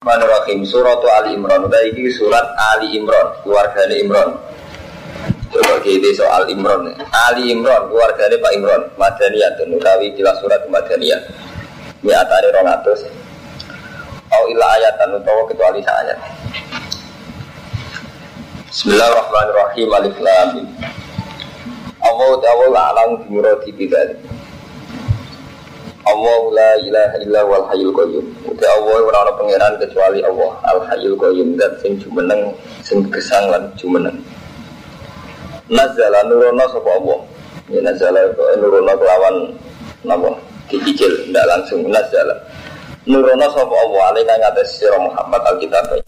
Bismillahirrahmanirrahim. Surat Ali Imran. Udah ini surat Ali Imran Keluarga Imran. Coba kita soal Imran Ali Imran Keluarga Pak Imran. Madaniyah Utawi jelas surat Madaniyah Ini atari rongatus Au illa ayatan Utawa kecuali ayat. Bismillahirrahmanirrahim. Alif Lam Allah Ta'ala alam bimurati bidalik Allah la ilaha illa wal hayyul qayyum. Uti Allah ora ana pangeran kecuali Allah, al hayyul qayyum dat sing jumeneng, sing gesang lan jumeneng. Nazala nurono sapa Allah. Ya nazala nurono kelawan napa? Dicicil ndak langsung nazala. Nurono sapa Allah alika ngatas sira Muhammad alkitab.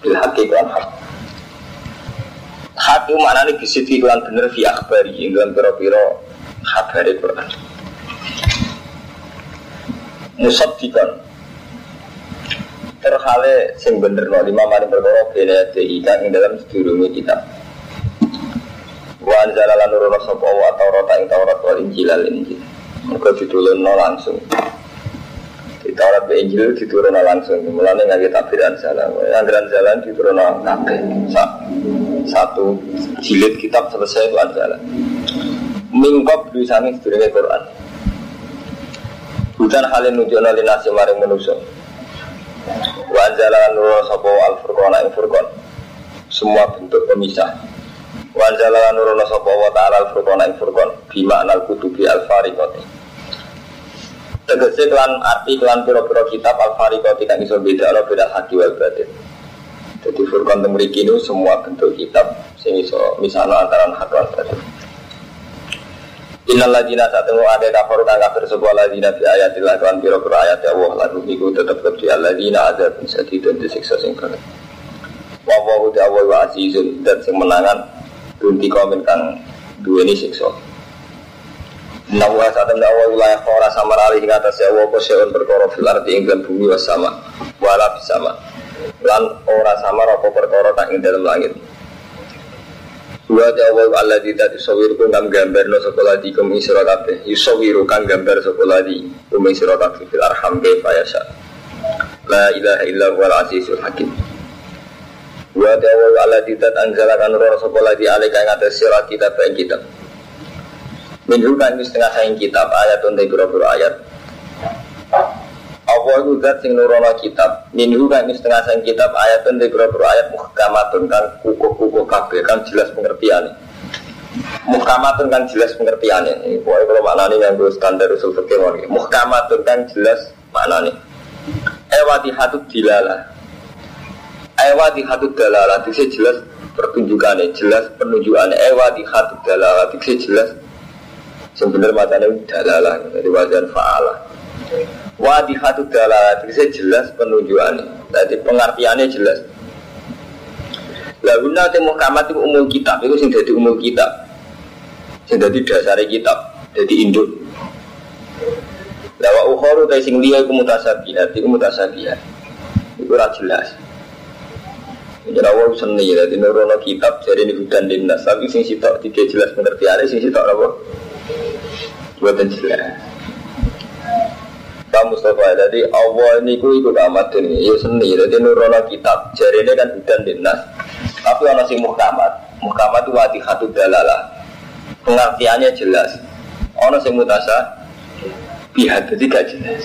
Bil haqiqan hak. Hak itu maknanya bisiti lan bener fi akhbari ing dalam pira-pira habari Quran musaddiqan. Terhale sing bener no lima mari perkara bene di kang ing dalam sedurunge kitab. Wa lan nurono sapa wa taurat ing taurat wal injil al injil. Muga ditulunno langsung. Di taurat be injil diturunno langsung. Mulane ngake tabiran salah anggaran jalan diturunno kabeh. Satu jilid kitab selesai itu anjalan mingkop dulu sami sedurunge Quran Bukan hal yang nunjuk nali nasi maring manusia. Wa jalan nurul sopo al furqan al furqan. Semua bentuk pemisah. Wa jalan nurul sopo wa taala al furqan al furqan. Bima al kutubi al fariqati. Tegese kelan arti kelan piro-piro kitab al fariqati kan iso beda Allah beda hati wal batin. Jadi furqan temriki semua bentuk kitab sing iso misalnya antara hak wal batin. Innal ladina satemu ada kafir kang kafir sebuah ladina fi ayatillah kan biro biro ayat ya Allah lalu iku tetap kedhi alladzina ada bisa tidak disiksa sing berat. Wa wa uta wa wa azizun dan sing menangan dunti komen kang duweni siksa. Nawa saat temen Allah wilayah kora sama rali ing atas ya Allah seon perkara fil ardi ing bumi was sama sama lan ora sama apa perkara tak ing dalam langit. Wa ta'awwa Allah di tadi sawir pun kang gambar no sekolah di kumi sira kabeh. Yusawiru gambar sekolah di kumi sira kabeh fil arham kaifa. La ilaha illa huwal azizul hakim. Wa ta'awwa Allah di tadi anjala kan roh sekolah di alika ing atas sira kitab ing kitab. Minhu kan setengah saing kitab ayat untuk biro-biro ayat. Allah itu zat sing nurono kitab. Minhu kan setengah sang kitab ayat dan beberapa ayat muhkamatun kan kukuh-kukuh kabeh kan jelas pengertiannya. Muhkamatun kan jelas pengertiannya. Ini pokoknya kalau maknanya yang gue standar usul fikih Muhkamatun kan jelas maknanya. Ewati hatut dilala. Ewati hatut dalala Itu jelas pertunjukannya Jelas penunjukannya Ewati hatut dalala Itu jelas. Sebenarnya macamnya dalala Jadi wajan fa'ala Wadi hatu dalalat bisa jelas penunjukannya. Jadi pengertiannya jelas. Lalu nanti muhkamat itu umum kitab, itu sing jadi umum kitab, sing jadi dasar kitab, jadi induk. Lawa ukhoru dari sing liya itu mutasabihat, itu mutasabihat. Itu ora jelas. Jadi awal seni, jadi nurono kitab, jadi ini hudan dinas. Tapi sing sitok tiga jelas pengertiannya, sing sitok apa? Buatan jelas. Pak Mustafa. Jadi Allah ini ku ikut amat ini ya seni. Jadi nurono kitab. Jadi ini kan hudan dinas. Tapi orang sing muhkamat muhkamat itu wati hatu dalalah. Pengertiannya jelas. Orang sing mutasa pihak jadi gak jelas.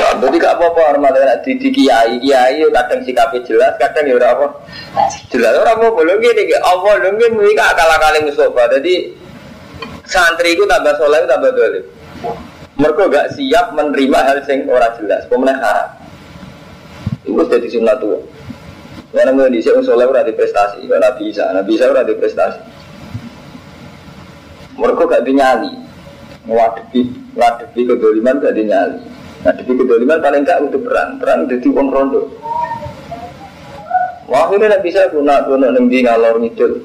Ya, jadi gak apa-apa. Hormat di, di kiai. Kiai kadang sikapnya jelas kadang ya apa. Jelas. Orang mau belum gini Allah belum gini akal akalin Mustafa jadi santri itu tambah soleh tambah dolim mereka gak siap menerima hal yang ora jelas, pemenang haram. Itu jadi sunnah tua. Karena mau di sini soleh di prestasi, ora bisa, nabi bisa di prestasi. Mereka gak dinyali, ngadepi ngadepi kedoliman gak dinyali. Ngadepi kedoliman paling gak untuk perang, perang jadi uang rondo. Ini nabi bisa guna guna nembi ngalor ngidul,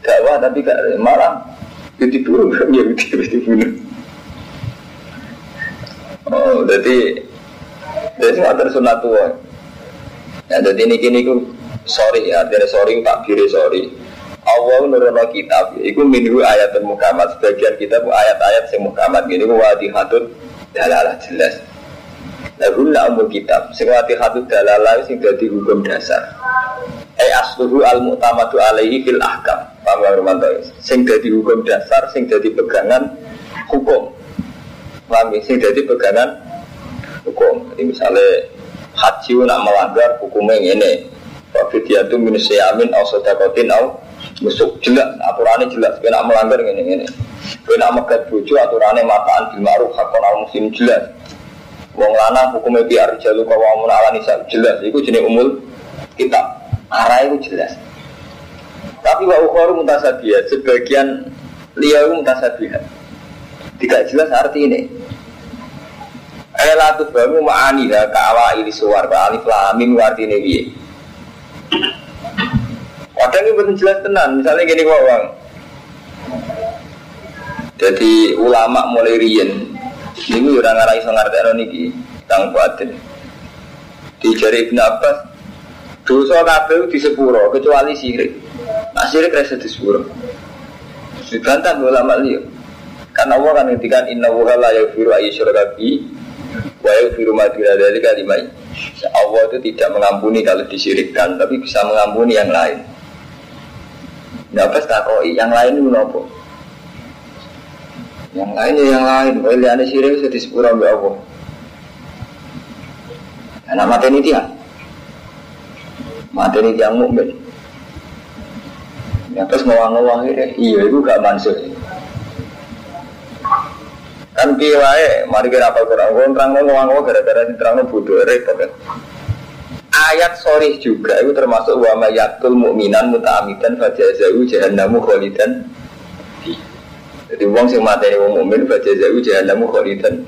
dakwah tapi gak malah jadi turun ya jadi bunuh. Oh, jadi jadi nggak tersunat tua. Ya, jadi ini kini ku sorry ya, dari sorry tak kiri sorry. Allah nurono kitab, itu minhu ayat mukamat. Sebagian kitab ayat-ayat yang mukamat gini ku wadi hatun dalalah jelas. Lahunna umul kitab Sing wati hatu dalala sing dadi hukum dasar Eh asluhu al mu'tamadu alaihi fil ahkam Paham ya Romanto Sing dadi hukum dasar Sing dadi pegangan hukum Paham ya Sing dadi pegangan hukum Jadi misalnya Haji nak melanggar hukumnya ini Wafidiyatu minus yamin Au sodakotin au Musuk jelas Aturannya jelas Kena melanggar ini ini Kena megat bujo Aturannya mataan bil ma'ruf Hakon al muslim jelas Wong lanang hukumnya biar jalur kawamun ala nisa jelas. Itu jenis umul kitab. Arah itu jelas. Tapi wa ukhoru mutasabihat. Sebagian liya itu mutasabihat. Tidak jelas arti ini. Elatu bamu ma'ani ha kawa ini suar alif lam mim arti ini piye. Kadang ini betul jelas tenan. Misalnya gini wong. Jadi ulama mulai riyen ini orang arah iso ngerti niki tang batin. Di jari Ibn Abbas dosa kabeh di sepuro kecuali sirik. Nah sirik rasa di sepuro. Dibantah ulama liya. Karena Allah kan ngendikan inna wa la yaghfiru ayyusyraka bi wa yaghfiru ma duna dzalika Allah itu tidak mengampuni kalau disirikkan, tapi bisa mengampuni yang lain. Nah, pas takoi, yang lain itu nopo? Yang lain ya yang lain. Kalau lihat sirik sudah disepura oleh Allah. Nah, mati ini dia. Mati ini tiang mukmin. Ya terus ngawang-ngawang ini, iya itu gak mansur. Kan piye mari kira apa Quran, gue terang ngawang-ngawang gara-gara diterang bodoh repot kan. Ayat sorry juga itu termasuk wa mayatul mukminan muta'amidan fajazahu jahannamu kholidan jadi uang sing ini wong mukmin jauh jahannamu kholidan.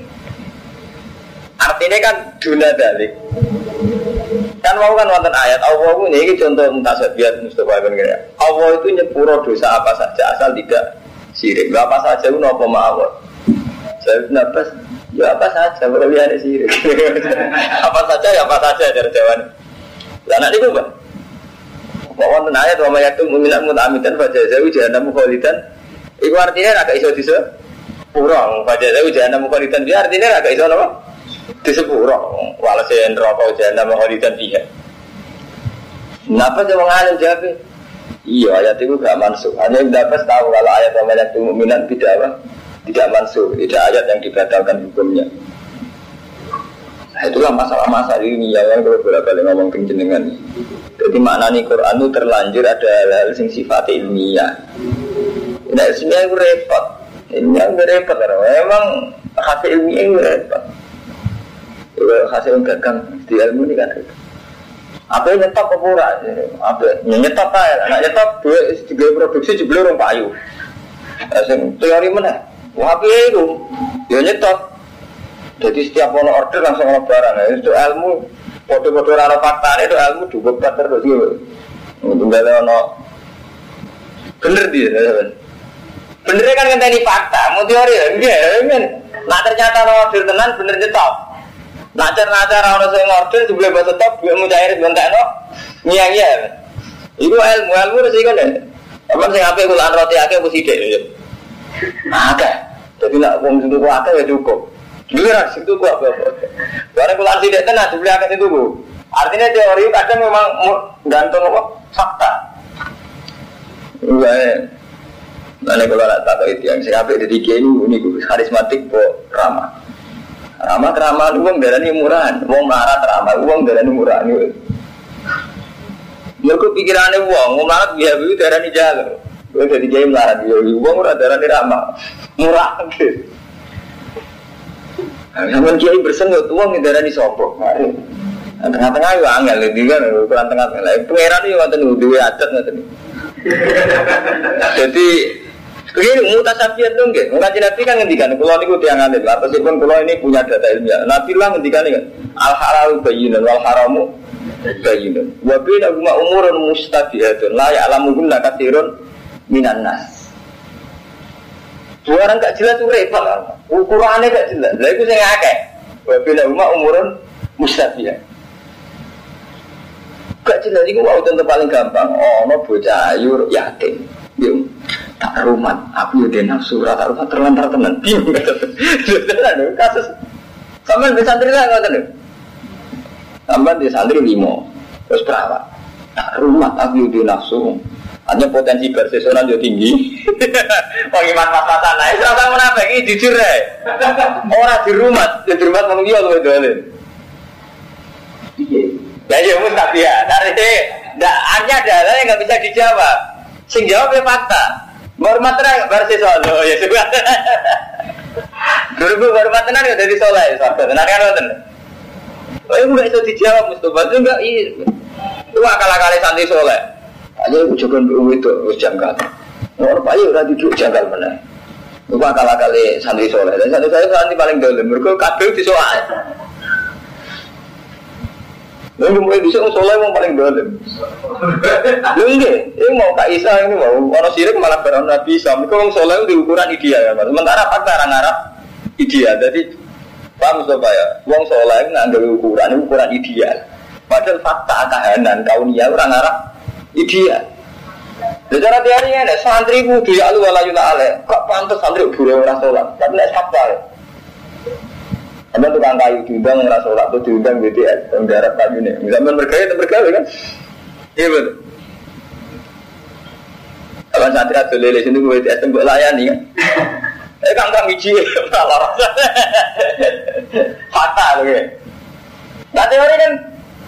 Artinya kan duna dalik. Kan mau kan wonten ayat Allah ini, ini contoh mutasabiat Mustafa bin kira. Allah itu nyepuro dosa apa saja asal tidak sirik. Apa saja itu nopo mawon. Saya nafas ya apa saja kalau lihat sirik. apa saja ya apa saja dari jawaban. Lah gue bang. Mau wonten ayat wa mayatum mu'minat muta'amidan fajazahu jahannamu kholidan Iku artinya agak iso dise pura. Pada saya ujian namu kholidan dia artinya agak iso apa? Dise pura. Walhasil neraka ujian namu kholidan dia. Kenapa dia mengalir jawab? Iya ayat itu gak masuk. Hanya yang dapat tahu kalau ayat yang itu mukminan tidak apa? Tidak masuk. Tidak ayat yang dibatalkan hukumnya. Nah itulah masalah-masalah ini ya yang kalau bolak balik ngomong kencenengan. Jadi makna nih Quran itu terlanjur ada hal-hal sing sifat ilmiah. Nah, sebenarnya itu repot. Ini yang repot, memang hasil ilmiah itu repot. Hasil gagang di ilmu ini kan repot. Apa yang nyetop apa ora? Apa yang nyetop aja? Anak nyetop tiga produksi juga orang payu. Asing teori mana? Wah apa itu? Ya nyetop. Jadi setiap ono order langsung ono barang. Itu ilmu. Foto-foto rara fakta itu ilmu juga terus gitu. Untuk ono bener dia. Bener kan ngenteni fakta, mau teori ya, enggak. Nah ternyata order tenan bener nyetop. Nah ternyata orang sing order sebelum bahasa top, gue mau cair bentak no, ngiang ya. Iku ilmu ilmu resiko deh. Apa sih apa kulan roti akeh apa sidik ya? Jadi nak wong sing tuku akeh ya cukup. Dulu kan situ gua apa apa. Barang kulan sidik tenan dibeli akeh itu bu. Artinya teori kadang memang gantung apa fakta. Enggak Nanti kalau tak itu yang saya ambil dari kiai ini gue karismatik kok ramah. Ramah ramah uang dari ini murahan, uang marah ramah uang dari ini murah nih. Mereka pikirannya uang, mau marah biar biar dari ini jalan. Gue jadi kiai marah dia, uang murah dari ini ramah, murah gitu. Sama kiai bersengut uang dari ini sopo. Tengah-tengah itu angel, itu kan ukuran tengah-tengah. Pengiran itu nggak tahu dua adat nggak tahu. Jadi Begini mutasabiat dong nggih. Ngaji Nabi kan ngendikan kula niku tiyang alim. Meskipun kula ini punya data ilmiah. Nabi lah ngendikan kan al halal bayyinun wal haramu bayyinun. Wa bainahuma umurun mustabihatun la ya'lamuhunna katsirun minan nas. Dua orang gak jelas itu repot Ukurannya gak jelas. Lah iku sing akeh. Wa bainahuma umurun mustabihat. Gak jelas iku mau contoh paling gampang. Oh, no bocah ayu yatim. Yuk tak rumah aku ya dia nafsu rata rumah terlantar tenan bingung kasus sampai bisa santri lah nggak Tambah di santri limo, terus berapa? Nah, rumah tapi di nafsu. Hanya potensi bersesonan juga tinggi. Wong iman pas-pasan ae tau menapa iki jujur ae. Ora di rumah, di rumah ngomong iya luwe dolen. Iya. Ya ya mun tak ya. Dari ndak hanya ada yang nggak bisa dijawab. Sing jawab ya fakta. Baru sih soal oh ya sudah. Dulu baru materai udah di soleh, sahabat. Tenar kan nonton. Oh, enggak itu dijawab Mustafa itu enggak iya. Itu akal-akal santri soleh. Aja aku coba itu harus jangkal. Orang pak udah duduk jangkal mana? Itu akal-akal santri soleh. Dan santri saya santri paling dalam. Mereka kabel di soal. Lalu mulai bisa soleh yang paling dalam. Lalu ini, ini mau Kak Isa ini mau orang sirik malah berani Nabi Isa. Mereka orang soleh di ukuran ideal kan. Sementara fakta orang Arab ideal. Jadi paham Mustafa ya? Wong soleh nggak ukuran ukuran ideal. Padahal fakta kahanan kaunia orang Arab ideal. Secara teori ini, santri ku di alu wala yula ale. Kok pantas santri buru orang sholat? Tapi nek fakta ya. Ada tukang kayu diundang orang sholat tuh diundang BTS, yang darat kayu nih. Misalnya bergaya itu bergaya kan? Iya betul. Kalau santri ada lele sini gue BTS tembok layani kan? Eh kang kang iji, malah fakta loh ya. Nah teori kan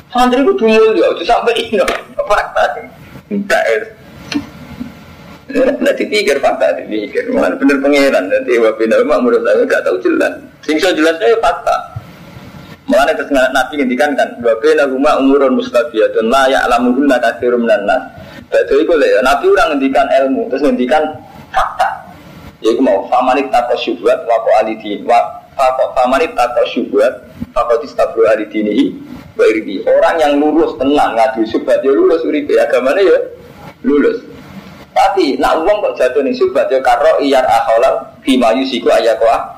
Santri ku dulu ya, itu sampai ini fakta. Ya. Nanti pikir fakta, dipikir. Mana bener pangeran. Nanti wabina mak menurut saya nggak tahu jelas. Sing so jelas saya fakta. Mengenai kesenangan Nabi ngendikan kan, wabina rumah umurun dan layak alamuhunna kathirum dan nas. Betul itu ya, Nabi orang ngendikan ilmu, terus ngendikan fakta. Ya mau famanit takwa syubhat wako alidin, famanit takwa syubhat wako distabru alidinihi Wairidi. Orang yang lulus tenang ngadu subhat ya lulus uripe agamanya ya lulus. Tapi nak uang kok jatuh nih subhat ya karo iyar aholal bima yusiku ayakoa.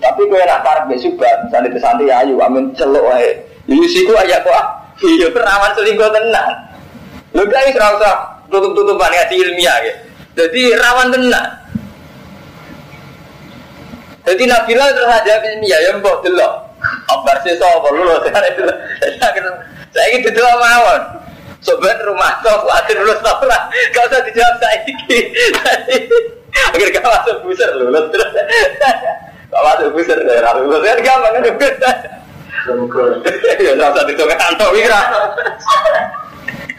Tapi kau nak parek be subhat misalnya ke santai ayu amin celok wae. Yusiku ayakoa. Iya perawan selingkuh tenang. Lu guys rasa tutup-tutupan ngaji ilmiah ya. Jadi rawan tenang. Jadi Nabila terus aja ilmiah ya mbok delok. Abar sih sopo lu loh Saya ini betul mawon. Sobat rumah kok khawatir lulus ora. Gak usah dijawab saya ini. Agar gak masuk buser lulus terus. Gak masuk buser daerah lulus kan gampang kan. Ya gak usah dicoba kantor wira.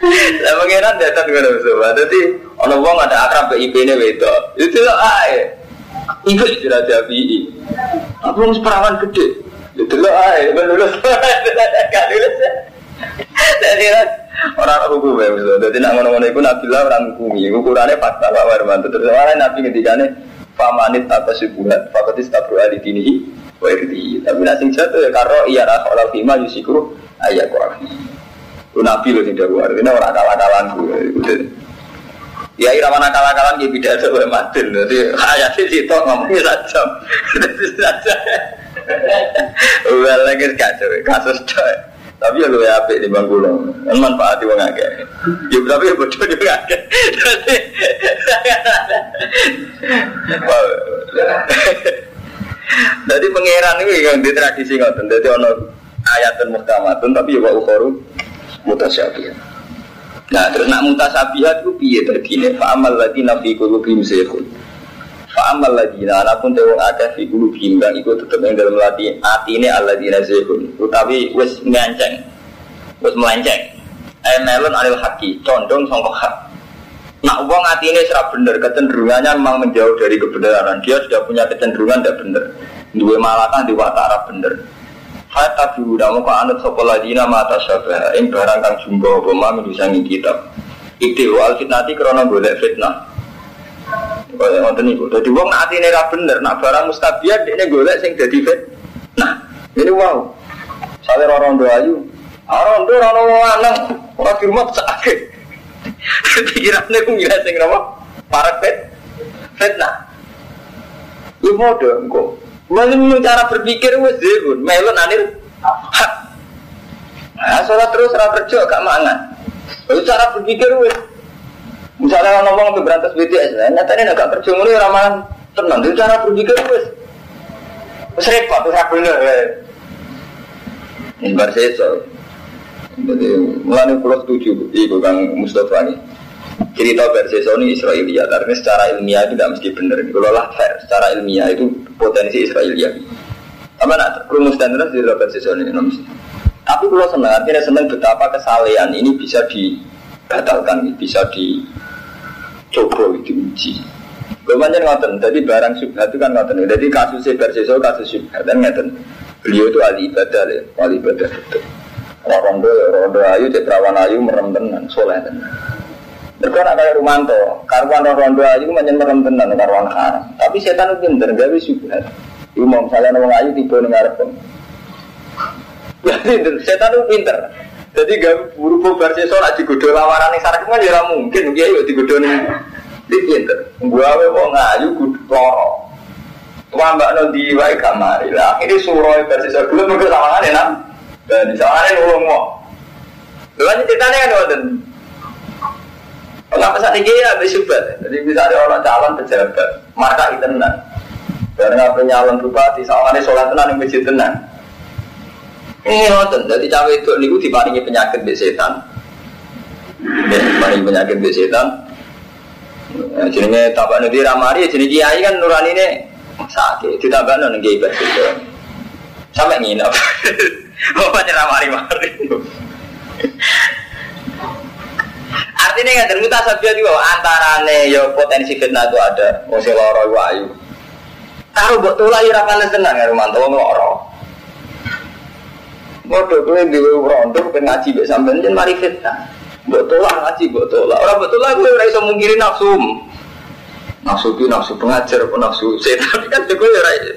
Saya pengiran datang dengan Mustafa. Jadi orang wong ada akrab ke IP ini itu. Itu lah ae. Ikut sudah jadi. Aku harus perawan gede. Itu lo ay, lulus, lulus. Jadi orang hukum ya, jadi nak ngono-ngono itu Nabi lah orang hukumi, ukurannya fakta Pak Warman. Terus orang Nabi ketika ini famanit apa subuhat, fakotis tabru ali dini, wa irdi. Tapi nasi jatuh ya karo iya rasa olah fima yusiku ayat Quran. Itu Nabi loh tidak luar, ini orang kalah-kalahanku. Ya irawan akal-akalan dia beda ada matin. Jadi ayatnya situ ngomongnya saja. saja. Well, lagi kacau, kasus coy. Tapi ya lu ya apik di bangku lo, kan manfaat wong akeh. Ya tapi ya bodoh juga akeh. Jadi pangeran ini yang di tradisi ngoten. Jadi ono dan muhkamatun tapi ya wa ukhoru mutasyabih. Nah terus nak mutasabihat itu piye tadi? Fa'amal lagi nafi kulubim zaykhun. Fa'amal ladina anapun tewong akeh fi gulu bimbang iku tetep yang dalam lati atine alladina zehun utawi wis nganceng wis melenceng eh melon alil haki condong sangka hak Nak uang hati ini serap bener, kecenderungannya memang menjauh dari kebenaran. Dia sudah punya kecenderungan tidak bener. Dua malatan di watara bener. Hatta udah mau anut sekolah dina mata syabah. Ing barang kang jumbo boma milusangi kitab. Ikti wal fitnati krono golek fitnah. Kaya ngoten niku. Dadi wong nak atine ra bener, nak barang mustabiat dekne golek sing dadi fit. Nah, ini wow. Sale ora rondo ayu. Ora rondo ora ono lanang, ora di rumah sakit. Pikirane ku ngira sing napa? Parek fit. Fitnah. Lu mode engko. Mungkin cara berpikir wis dhewe, melon hak. Nah, sholat terus ora kerja gak mangan. Cara berpikir wis Misalnya orang ngomong untuk berantas BTS, nah, nyatanya agak kerja mulai ramalan tenang. Itu cara berpikir wes, wes repot, wes bener. Ini bar seso. Jadi mulai pulau setuju ibu kang Mustafa ini. Cerita versi Sony Israelia. Tapi secara ilmiah itu tidak mesti benar kalau lah fair secara ilmiah itu potensi Israelia. Apa nak? Rumus dan terus di versi Sony ini tapi kalau senang artinya senang betapa kesalahan ini bisa dibatalkan bisa dicoba diuji Kemudian ngoten, jadi barang syubhat itu kan ngoten. Jadi kasus versi kasus syubhat dan ngoten. Beliau itu ahli ibadah ya, ahli ibadah itu. Orang rondo, rondo ayu, cek perawan ayu, merem tenan, soleh tenan. Mereka nak kayak Rumanto, karuan rondo ayu menyen merem tenan, karuan haram. Tapi setan itu pinter, gawe syubhat. Ibu misalnya orang ayu tiba nih ngarep. Jadi setan itu pinter. Jadi gak buru bubar sesok nak digodoh lawaran ning sarek kan ya mungkin dia yo digodoh ning di pinter. Gawe wong ayu kudu loro. Tua mbak no di wae kamari lah. Ini suroi versi sebelum mereka sama kan ya dan di sana ini ulung mau. Lalu ceritanya kan waktu Kenapa saat ini ya habis subat. Jadi bisa ada orang calon pejabat, marka itu tenang. Dan nggak nyalon bupati, sama ini sholat tenang yang masjid tenang. Ini nonton, jadi cawe itu niku diparingi penyakit di setan. Ya, diparingi penyakit di setan. Ya, jenenge tabak nabi ramari, jadi kiai kan nurani ini sakit. Ditambah nang kiai bersih. Sampai nginep. Bapak nyerah mari-mari. Artinya nggak ada mutasabia juga antarane ya potensi fitnah itu ada. Mesti loro wayu. Taruh buat tulah ya rakan senang ya rumah tua loro. Bodoh gue di rondo ngaji be sampean jen mari fitnah. Buat tulah ngaji buat tulah. Orang buat tulah gue raiso mungkiri nafsu. Nafsu itu nafsu pengajar pun nafsu setan kan gue raiso.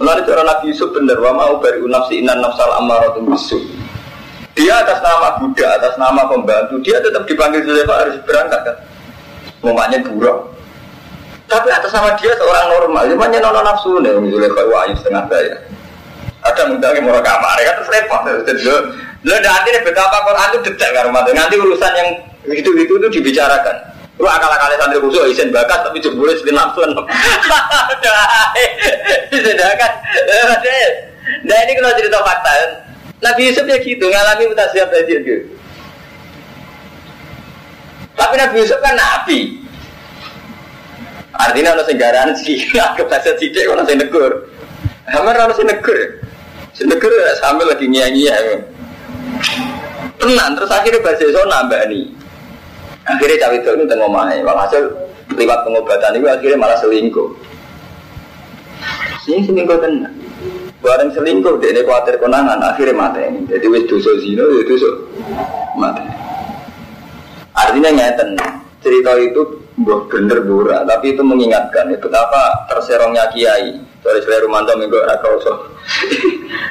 Melalui cara Nabi Yusuf benar, wa mau bari nafsi inan nafsal amaratun bisu. Dia atas nama Buddha, atas nama pembantu, dia tetap dipanggil Zulaifa harus berangkat kan. Ngomongnya buruk. Tapi atas nama dia seorang normal, cuma nono nafsu nih, Zulaifa wahyu setengah Ada mudahnya mau kamar, kan terus repot. Lo nanti betapa Quran itu detek kan Nanti urusan yang itu-itu itu dibicarakan. Lu akal-akalnya santri khusus isen bakat tapi jebule sing nafsu. Sedangkan Nah ini kalau cerita fakta Nabi Yusuf ya gitu ngalami mutasiap tadi gitu. Tapi Nabi Yusuf kan nabi. Artinya ada segaran sih, aku bahasa sidik orang saya negur. Hamar saya negur. Saya negur sambil lagi nyanyi ya. Tenang, terus akhirnya bahasa so nambah nih. Akhirnya cawe itu tengok main, walhasil lewat pengobatan itu akhirnya malah selingkuh. Ini selingkuh tenang. Bareng selingkuh, dia ini khawatir konangan, akhirnya mati ini. Jadi wis dosa zino, ya dosa mati. Artinya ngeten, cerita itu buah bener bura, tapi itu mengingatkan ya, betapa terserongnya kiai. Sorry, saya Rumanto minggu raka usah.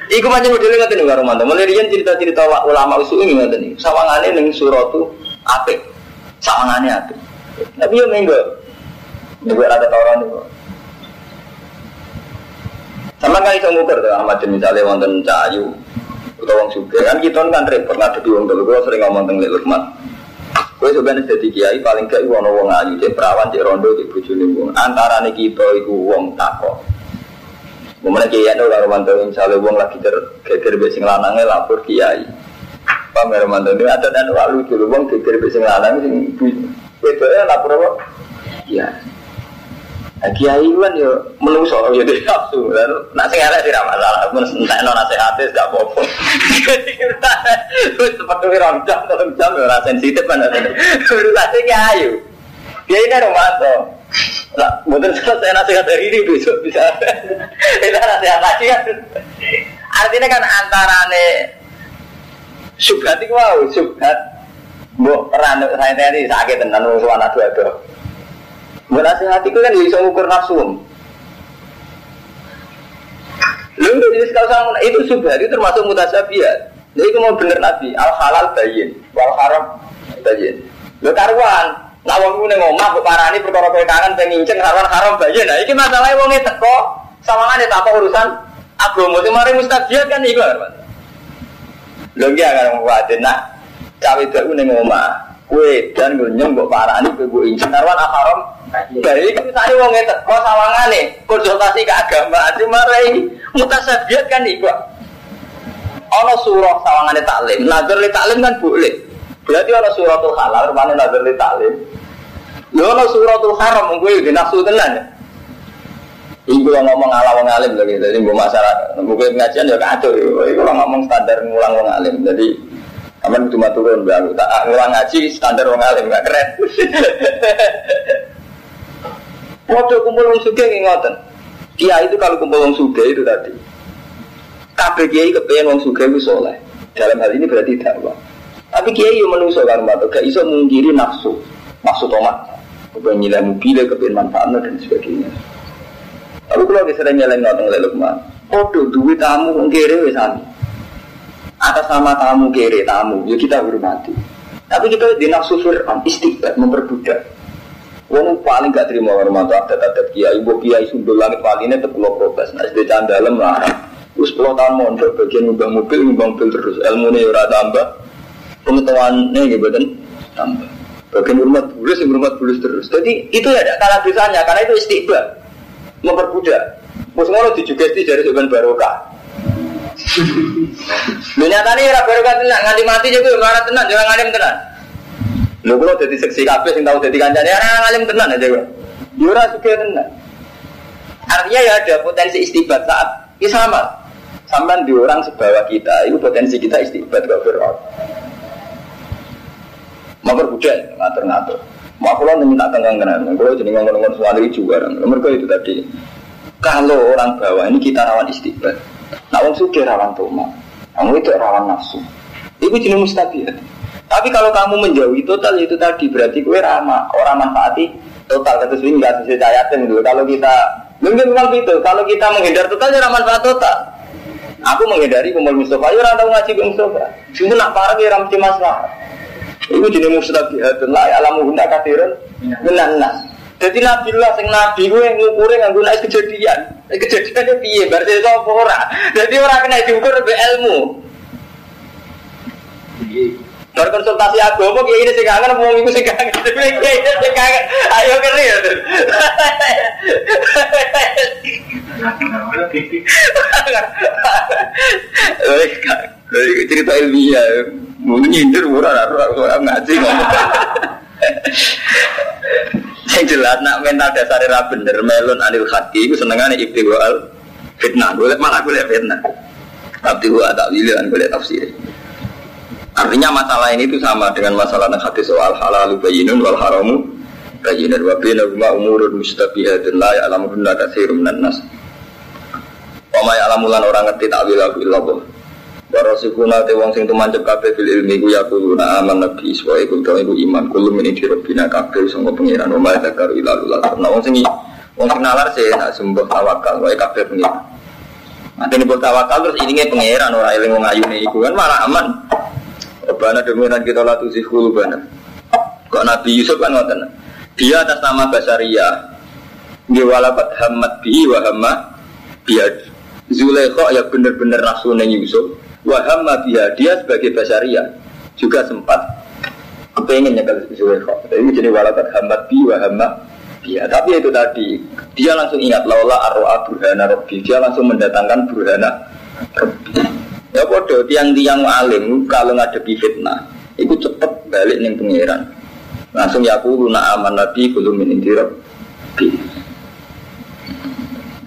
Iku macam modelnya ngerti nih Rumanto. Mulai cerita-cerita ulama usul ini ngerti nih. Sawangannya nih suratu apik sawangannya itu. Tapi yo minggu, minggu ada tawaran itu. Sama kali saya ngukur tuh Ahmad misalnya wonten cayu atau wong suge kan kita kan repot ngadepi wong dulu kalau sering ngomong tentang lelurmat. Kue sebenarnya jadi kiai paling gak ono wong ayu, cek perawan, cek rondo, cek bojone wong. Antara nih kita iku wong takok. Kemudian kiai itu kalau mantu misalnya wong lagi ter geger besing lanangnya lapor kiai. Paham ya mantan ini ada dan lalu dulu bang geger bisa ngalang sing itu ya lapor apa? Ya. Nah, kiai kan ya menungso ya dia nafsu. Dan nak sing tidak masalah. Pun entek no nasihatnya tidak apa-apa. Terus seperti orang jam tolong jam ya rasa sensitif kan urusannya kiai. Kiai ini romanto lah mungkin selesai nasihat dari ini besok bisa itu nasihat lagi kan artinya kan antara nih Subhat itu wow, subhat. Mbok peran saya tadi sakit tenan wong suwana dua-dua. Mbok nasihat kan bisa ukur nafsu. Lalu jadi sekarang itu subhat itu termasuk mutasabiat. Jadi itu mau bener nabi al halal bayin, wal haram bayin. Karuan, nak wong ngene ngomah kok parani perkara kowe kangen pengen nginceng haram haram bayin. Nah iki masalahnya wong teko sawangane tak urusan agama itu mari mustabiat kan iku Lho nggih akan kuwatir nak cawe itu ning omah. Kue dan gue nyembok parah ini gue injek karwan haram. Dari itu tadi wong itu kau sawangane konsultasi ke agama cuma rai mutasabiat kan ibu. ono surah sawangane taklim. Nazar li taklim kan boleh. Berarti ono suratul halal, mana nazar li taklim. Yo ono suratul haram gue di nafsu tenan ya. Iku ngomong ala wong alim lagi, jadi gue masyarakat, mungkin pengajian ya kacau. Iku ngomong standar ngulang wong alim, jadi Aman cuma turun baru tak ngulang ngaji standar wong alim gak keren. Waktu kumpul wong suge ngoten. Kiai itu kalau kumpul wong suge itu tadi. Kabeh kiai kepengen wong suge itu soleh. Dalam hal ini berarti dakwah. Tapi kiai yang menuso kan matu gak iso mungkiri nafsu, nafsu tomat. Kepengen nilai mobil, kepengen manfaatnya dan sebagainya. Tapi kalau kita sering nyeleng ngoten leluk mah. Podo duit tamu ngkiri wis atas nama tamu kere tamu ya kita hormati tapi kita di nafsu fir'an istiqbat memperbudak Wong paling gak terima hormat adat-adat kiai, ibu kiai sundul langit paling ini terpulau protes. Nah, sedih dalam lah. Terus puluh tahun mondok bagian ngubah mobil, ngubah mobil terus. Ilmu ini tambah, pengetahuannya gitu kan tambah. Bagian hormat bulus, hormat bulus terus. Jadi itu ya kalah dosanya, karena itu istiqbat memperbudak. Terus ngono dijugesti dari sebenarnya barokah. Lu nyatane ora barokah tenan, nganti mati juga ora tenan, jangan ngalim tenan. Lu kalau jadi seksi kabeh sing tahu jadi kancane ora ngalim tenan aja kok. Yo ora suka tenan. Artinya ya ada potensi istibat saat ini sama. Sampai di orang sebawa kita, itu potensi kita istibat gak berat. Mau berbudak, ngatur-ngatur. Mau aku minta tenggang kenal, kalau jadi ngomong-ngomong soal itu juga. Mereka itu tadi. Kalau orang bawah ini kita rawan istibat. Nah, wong suge rawan toma, kamu itu rawan nafsu. Itu jenis mustabiat. Tapi kalau kamu menjauhi total itu tadi berarti kue ramah orang manfaati total kata sini nggak sesuai cayatin dulu. Kalau kita mungkin memang itu. Kalau kita menghindar total ya manfaat total. Aku menghindari kumpul Mustafa, ya orang tahu ngaji Mustafa. Cuma nak parah ya ramci masalah. Itu jenis mustabiat. Lah alamu guna kafiran menanas. Jadi Nabi lah, sing Nabi gue ngukur nganggo nek kejadian. Kejadiannya piye? Berarti itu apa ora? Jadi orang kena diukur be ilmu. Berkonsultasi agama kayak ini sih kangen mau iku sing kangen. Kayak ini sing kangen. Ayo keri ya. cerita ilmiah, mau nyindir murah, orang ngaji ngomong. Yang jelas nak mental dasar ra bener melon anil hati itu senengane ibtiwal fitnah. Boleh malah boleh fitnah. Tapi gua tak kan boleh tafsir. Artinya masalah ini itu sama dengan masalah yang hati soal halal bayinun wal haramu bayinun wa bainahuma umurun mustabihatun la ya'lamuhunna katsirun minan nas. Wa ma ya'lamulan orang ngerti ta'wil illallah. Warasikuna te wong sing tumancep kabeh fil ilmi ku yaquluna aman nabi iswa iku to iku iman kulo min di rabbina kabeh sangka pangeran wa dzakar ila lullah. Nah wong sing wong sing nalar sih nak sembah tawakal wae kabeh pangeran. Nanti ini tawakal terus ini pangeran ora eling wong ayune iku kan malah aman. Rabbana demikian kita la tuzihul bana. Kok Nabi Yusuf kan ngoten. Dia atas nama Basaria. Dia walabat hamad bi wa hamma biad. Zulaikha ya bener-bener nafsu Yusuf Wahamma biha dia sebagai basaria juga sempat kepengen nyekel Zulaikha. Ini jadi walakat hamad bi wahamma biha. Tapi itu tadi dia langsung ingat laula arroa burhana robbi. Dia langsung mendatangkan burhana. Ya bodoh tiang-tiang alim kalau ngadepi fitnah itu cepet balik nih pangeran. Langsung ya aku luna aman nabi belum min robbi.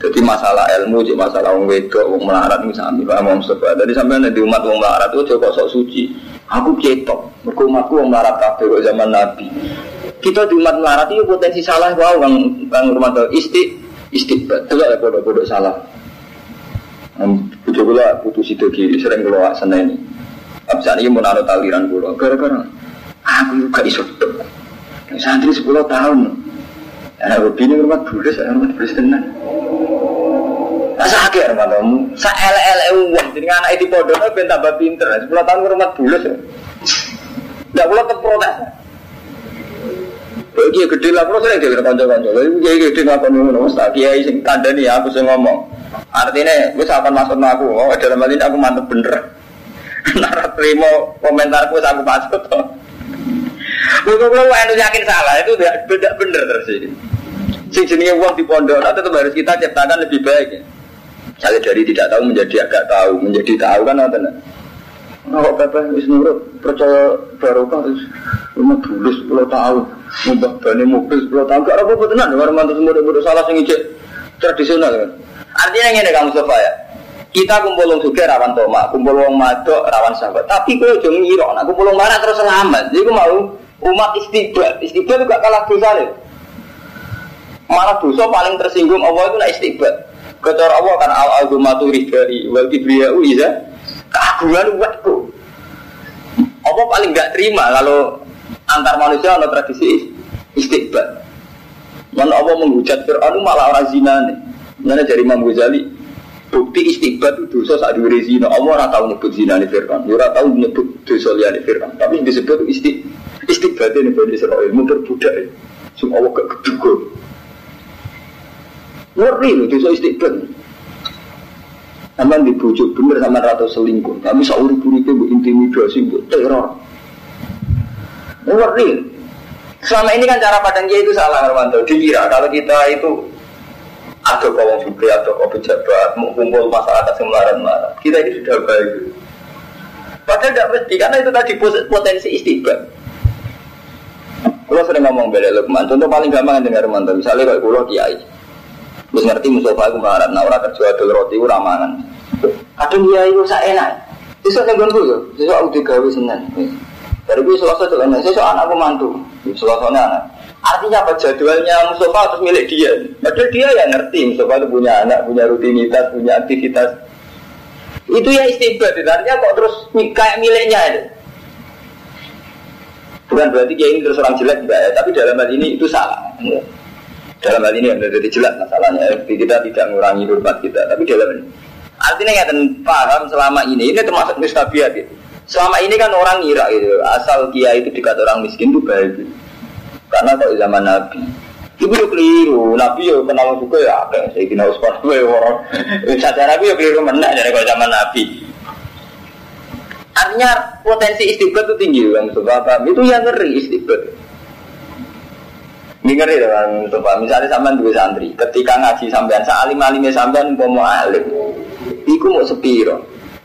Jadi masalah ilmu, jadi masalah wong wedok, wong melarat misalnya, Pak Imam Mustafa. Jadi sampai di umat wong melarat itu coba sok suci. Aku ketok, mereka umatku wong melarat kabeh zaman Nabi. Kita di umat melarat itu potensi salah wow, bang bang rumah tuh isti istiqbat, itu ada bodoh-bodoh salah. Bujuk gula putus itu kiri, sering keluar sana ini. Abis ini mau naruh taliran gula, gara-gara aku juga iso Santri 10 tahun, Anak begini rumah bulus, rumah bulus tenang. Sakit rumah kamu, sa ele uang, jadi anak itu bodoh, ben tambah pinter. Sepuluh tahun rumah bulus, tidak boleh terprotes. Bagi gede lah, sering dia kanca-kanca. Lalu kiai gede ngapa nih ngono, tak kiai sing nih aku sing ngomong. Artinya, gue sahabat maksud aku, oh dalam hal ini aku mantep bener. Nara terima komentarku aku maksud. Bukan kalau anu yakin salah itu beda bener terus ini. Sing jenenge uang di pondok tetap harus kita ciptakan lebih baik ya. Misalnya dari tidak tahu menjadi agak tahu, menjadi tahu kan nonton. Oh, bapak wis nurut percaya barokah terus rumah tulis 10 tahun. Mbah bani mobil 10 tahun gak apa-apa tenan karo mantu semua salah sing ijek tradisional kan. Artinya ngene kamu Mustafa ya. Kita kumpul wong sugih rawan toma, kumpul wong madok rawan sahabat. Tapi kowe aja ngira nek kumpul wong marah terus selamat. Jadi mau umat istiqbal. Istiqbal juga kalah dosa nih. Malah dosa paling tersinggung Allah itu nak istiqbal. Kecara Allah kan al azumatu ridari wal kibriyau iza keagungan buatku. Allah paling gak terima kalau antar manusia ada tradisi istiqbal. Mana Allah menghujat Fir'aun malah orang zina nih. Mana dari Imam Ghazali bukti istiqbal itu dosa saat diri zina. Allah ora tahu nyebut zina nih Fir'aun. Ora tahu nyebut dosa liane Fir'aun. Tapi disebut isti istiqbal ini Bani Israel memperbudak. Semua Allah gak keduga. Ngeri loh dosa istiqbal. Sama dibujuk bener sama rata selingkuh. Kami seurip uripnya bu intimidasi, bu teror. Ngeri. Selama ini kan cara pandang dia itu salah Armando. Dikira kalau kita itu ada kawan juga atau kau pejabat mengumpul masyarakat yang melarat Kita ini sudah baik. Padahal tidak mesti karena itu tadi potensi istiqbal. Kalau sering ngomong bela Lukman, contoh paling gampang dengar mantan. Misalnya kayak pulau kiai, terus ngerti Mustafa itu melarat, nah orang kerja adol roti itu ramangan. Kadang kiai itu saya enak. Besok nih gue, besok aku digawe senen. Dari gue selasa jalan, anak mantu, selasanya anak. Artinya apa jadwalnya Mustafa harus milik dia. Padahal dia yang ngerti Mustafa itu punya anak, punya rutinitas, punya aktivitas. Itu ya istiqbat, artinya kok terus kayak miliknya itu. Bukan berarti dia ini terus orang jelek ya, tapi dalam hal ini itu salah. Dalam hal ini yang jadi jelas masalahnya. Kita tidak mengurangi hormat kita, tapi dalam ini. Artinya nggak paham selama ini, ini termasuk mustabiat gitu. Selama ini kan orang ngira gitu, asal kia itu dekat orang miskin itu baik. Gitu. Karena kalau zaman Nabi, itu yo keliru. Nabi yo kenal juga ya apa? Saya kira Usman gue orang. Saja Nabi yo keliru mana dari kalau zaman Nabi. Artinya potensi istiqbat itu tinggi kan, sebab itu yang ngeri istiqbat. Ini ngeri kan, coba misalnya sampean dua santri, ketika ngaji sampean, salim alimnya sampean mau alim, iku mau sepiro,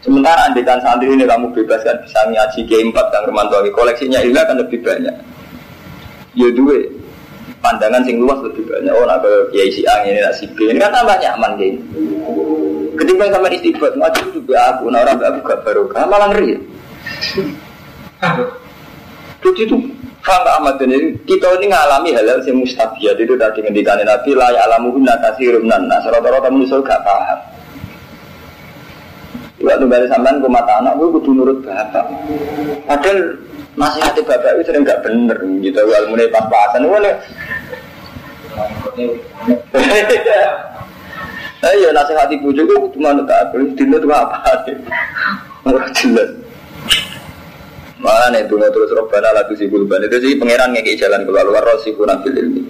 Sementara andikan santri ini kamu bebaskan bisa ngaji ke empat dan Romanto koleksinya ini akan lebih banyak. Ya dua pandangan sing luas lebih banyak. Oh nak ke kiai si angin ini si B ini kan tambah nyaman gini. Ketika sama istighfar ngaji juga aku, nah orang aku gak barokah malah ngeri. Jadi itu Faham Ahmad ini kita ini ngalami hal-hal yang mustabiat itu tadi ngendikan Nabi lah ya alamu guna kasih rumnan. Nah, rata-rata manusia gak paham. Waktu balik sampean ke mata anak, gue kudu nurut bapak. Padahal hati bapak itu sering gak bener gitu. Wal mulai pas-pasan, gue Ayo nasihat ibu juga cuma tak apa, dino tuh apa? Orang jelas. Mana nih tuh terus robbana lagu si bulban itu sih pangeran ngeki jalan keluar luar rosi kurang ilmi.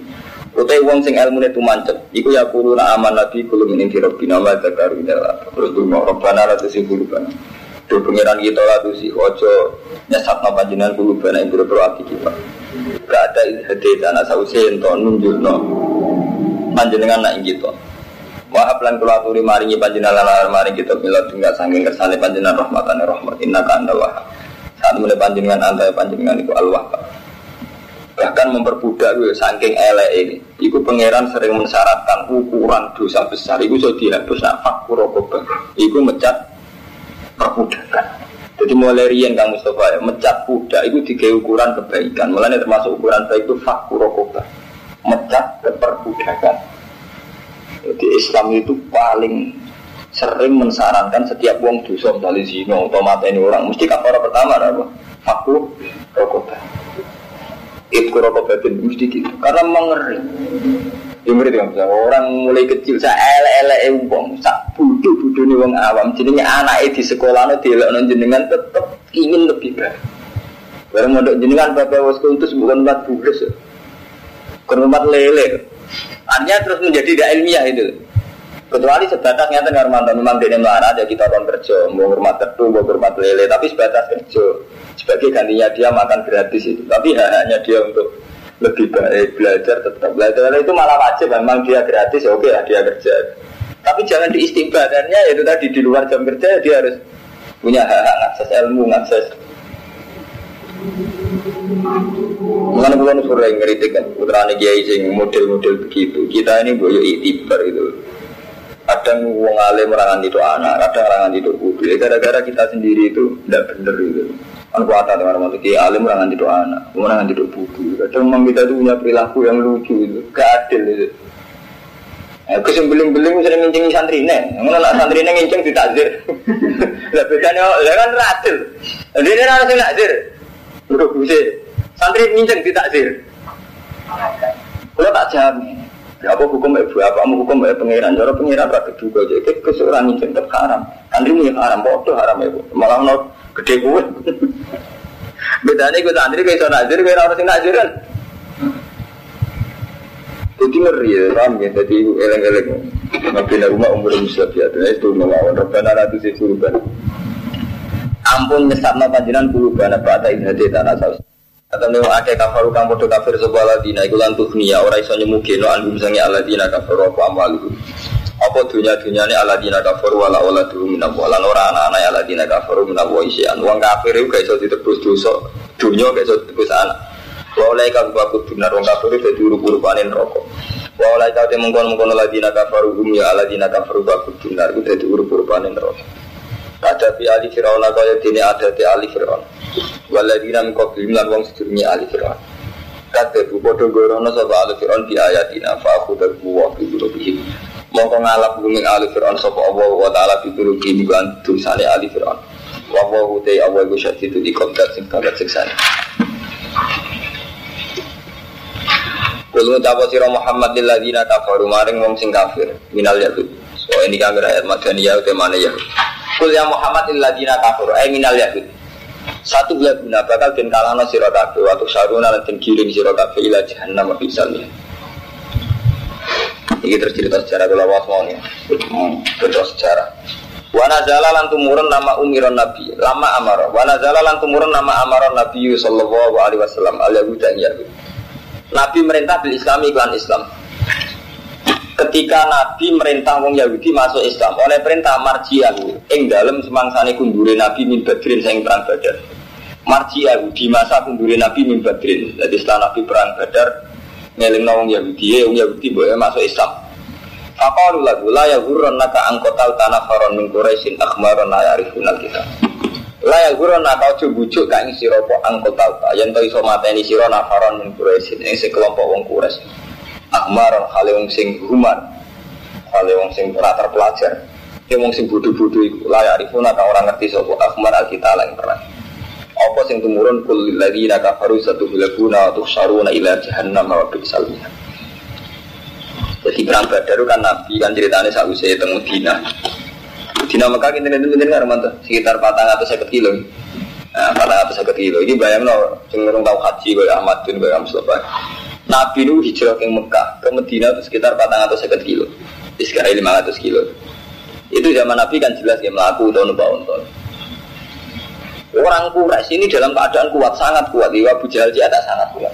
Utai wong sing ilmu itu mancet, iku ya na aman nabi kulo minin di robbina wa zakaru Terus tuh mau robbana la tuh si buluban. Tuh pengiran kita lah tuh si ojo nyesat napa jenengan buluban yang buru hati kita. Gak ada hati tanah sausi ento nunjuk no. Panjenengan nak gitu. Wahab lan kula aturi maringi panjenengan lan maringi kita mila tinggal saking kersane panjenengan rahmatane rahmat inna ka anda wahab. Mulai panjenengan anda panjenengan itu al wahab bahkan memperbudak gue saking elek ini. Iku pangeran sering mensyaratkan ukuran dosa besar. Iku so dihapus nak fakur rokobah Iku mecat perbudakan. Jadi mulai rian Kang Mustafa ya, mecat budak itu tiga ukuran kebaikan. Mulanya termasuk ukuran baik itu fakur rokobah mecat keperbudakan. Jadi Islam itu paling sering mensarankan setiap uang dosa dari zina atau ini orang. Mesti kapal pertama apa? Fakur rokobah. Itu rokok batin mesti gitu. Karena mengeri. Ya ngeri kan orang mulai kecil saya ele ele uang sak budu budu nih uang awam. Jadinya anak di sekolah nanti non jenengan tetap ingin lebih baik. Bareng mondok jenengan bapak wasku itu bukan empat bulan bukan empat lele artinya terus menjadi tidak ilmiah itu kecuali sebatas nyata mantan memang dia melarat ya kita orang kerja mau hormat tertu mau hormat lele tapi sebatas kerja sebagai gantinya dia makan gratis itu tapi hanya dia untuk lebih baik belajar tetap belajar itu malah wajib memang dia gratis ya oke lah dia kerja tapi jangan diistibadannya itu tadi di luar jam kerja dia harus punya hak-hak ngakses ilmu, ngakses Mengenai bulan sore ngeritik kan putra kiai sing model-model begitu. Kita ini boyo itibar itu. Kadang wong alim merangan itu anak, kadang merangan itu kudu. Ya, gara-gara kita sendiri itu tidak benar itu. Kan kuat dengan orang kiai alim merangan itu anak, merangan itu buku. Kadang memang kita itu punya perilaku yang lucu itu, keadil itu. Ya, kesembeling-beling sering ngincing santri nih, ngono nak santri nih ngincing ditakzir. Lah bedanya, lah kan radil. Jadi ini harus nakzir. Udah bisa. Santri nginceng di takzir. Kalau tak jamin. Ya apa hukum ibu? Apa mau hukum ibu pangeran? Cara pangeran tak juga jadi kesuran nginceng tetap haram. Santri ini haram bodoh haram ibu. Malah no gede gue. Bedanya gue santri kayak soal nazir kayak orang sing nazir kan. Jadi ngeri ya, paham ya, jadi eleng-eleng. Mabina rumah umur musab ya, itu melawan. Rabbana ratu si surban ampun nyesatna panjenengan kulubana ba'da in hadi tanah saus Kata nih akeh kafaru kang podo kafir sebuah ladina iku lan tuhniya ora iso nyemugeno anhum sange aladina kafaru apa amalu. Apa dunia dunia ini aladina kafaru wala wala dulu minam lan ora anak anak aladina kafaru minam wa isian. Uang kafir itu gak iso ditebus dosa dunia gak iso ditebus anak. Wa oleh kang baku benar wong kafir itu dadi urup-urupane neraka. Wa oleh kang mengkon-mengkon aladina kafaru hum ya aladina kafaru baku benar itu dadi urup-urupane neraka ada di ali fir'aun dini ada di ali fir'aun. Waladina min qablim lan wong sedurunge ali fir'aun. Kate bu padha gorono sapa ali fir'aun di ayatina fa aku dabu wa bi qulubihim mongko ngalap bumi ali fir'aun sapa Allah wa taala bi qulubihim lan ali fir'aun. Wa te Allah iku syadid di kontak sing kaget siksane. Kulo ngucap sira Muhammad lil ladina kafaru maring wong sing kafir minal yahud. So ini kan ayat madaniyah utamane yahud. Kul ya Muhammad illadina kafir ay minal yahud. Satu bulan guna bakal den kalahno sira kabeh waktu saruna lan den giring sira kabeh ila jahannam fi salih. Ini tercerita sejarah kula mau nih. Hmm, terus sejarah. Wa nazala lan tumurun nama umiron nabi, lama amara. Wa nazala lan tumurun nama amaron nabi sallallahu alaihi wasallam al yahud yahud. Nabi merintah bil islami iklan Islam ketika Nabi merintah wong Yahudi masuk Islam oleh perintah marjiahu ing dalam semangsane kundure Nabi min badrin sing perang badar. Marjiahu di masa kundure Nabi min badrin jadi setelah Nabi perang badar ngeling wong Yahudi ya wong Yahudi boleh masuk Islam. Faqalu lagu la naka angkotal tanah faron min Quraisyin akhmaron la yarifuna kita La naka ojo bujuk ka ing sira angkotal ta yen to iso mateni nafaron Quraisyin ing sekelompok wong Quraisy Ahmar hale wong sing humar hale wong sing ora terpelajar. Ya wong sing bodoh-bodoh iku layak arifuna kang orang ngerti sapa Ahmar alkitab lan perang. Apa sing tumurun? Kul lagi kafaru satu bilaguna atau saruna ila jahannam wa bisal jadi perang badar kan nabi kan ceritanya sausai temu Medina Medina Mekah kita nanti nanti nggak sekitar patang atau seket kilo. Nah, patang atau seket kilo. Ini bayang no cenderung tahu haji gue Ahmad bin gue Mustafa Nabi nu hijrah ke Mekah ke Medina itu sekitar 450 kilo. Sekarang 500 kilo. Itu zaman Nabi kan jelas dia melaku tahun tahun. Orang Quraisy ini dalam keadaan kuat, sangat kuat. Di Abu Jahal ada sangat kuat.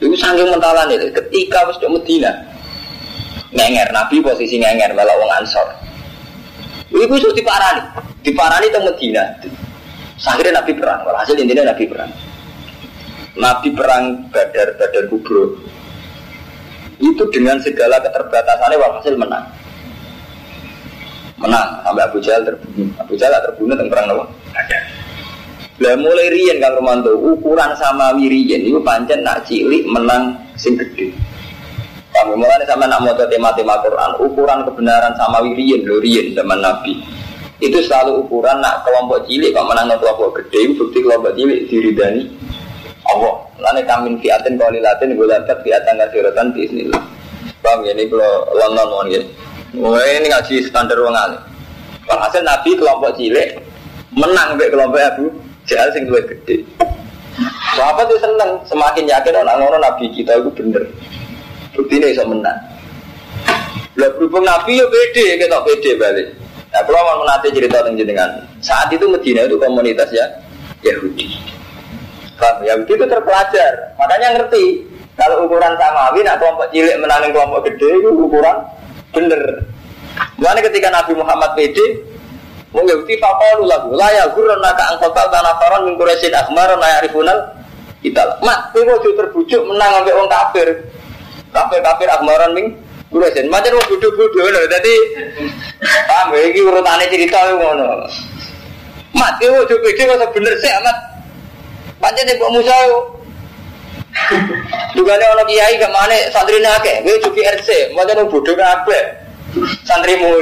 Itu saking mentalan itu. Ketika di Medina, ngenger Nabi posisi ngenger malah wong Ansor. Itu sudah diparani, diparani ke Medina. Akhirnya Nabi perang. Walhasil intinya Nabi perang. Nabi perang Badar Badar Kubro itu dengan segala keterbatasannya walhasil menang. Menang sampai Abu Jahal terbunuh Abu Jahal terbunuh tentang perang Nabi ada. Lah mulai rian kalau Romanto ukuran sama wirian itu pancen nak cilik menang sing gede kami mulai sama nak mau tema-tema Quran ukuran kebenaran sama wirian lo rian zaman Nabi. Itu selalu ukuran nak kelompok cilik kok menang kelompok gede bukti kelompok cilik diridani Allah. Lane kamin fiatin latin gue dapat fiatan kasiratan di sini. Bang ini kalau London mau gini. Wah ini ngaji standar wong alim. Walhasil Nabi kelompok cilik menang be kelompok Abu Jahal sing luwih gede. Bapak tuh seneng, semakin yakin orang orang Nabi kita itu bener. Bukti ini bisa menang. Lah berhubung Nabi ya pede, kita pede balik. Nah, kalau mau nanti cerita tentang jenengan, saat itu Medina itu komunitas ya Yahudi. Paham? Ya begitu terpelajar. Makanya ngerti. Kalau ukuran samawi, nak kelompok cilik menanding kelompok gede itu ukuran bener. Mana ketika Nabi Muhammad PD, Wong Yahudi faqalu lahu la ya gurrana ka angkotal tanafaron min Quraisyin akhmar la ya'rifunal kita. Mat, kowe ojo terbujuk menang ambek wong kafir. Kafir kafir akhmaran min Quraisyin. Macam wong bodoh-bodoh lho. Dadi paham ya iki urutane cerita ngono. Mat, kowe ojo pede kok bener sih amat. Pancen Mbok Musa Dugane ana kiai gak mane santrine akeh, kowe cuci RC, macam bodoh kabeh. Santrimu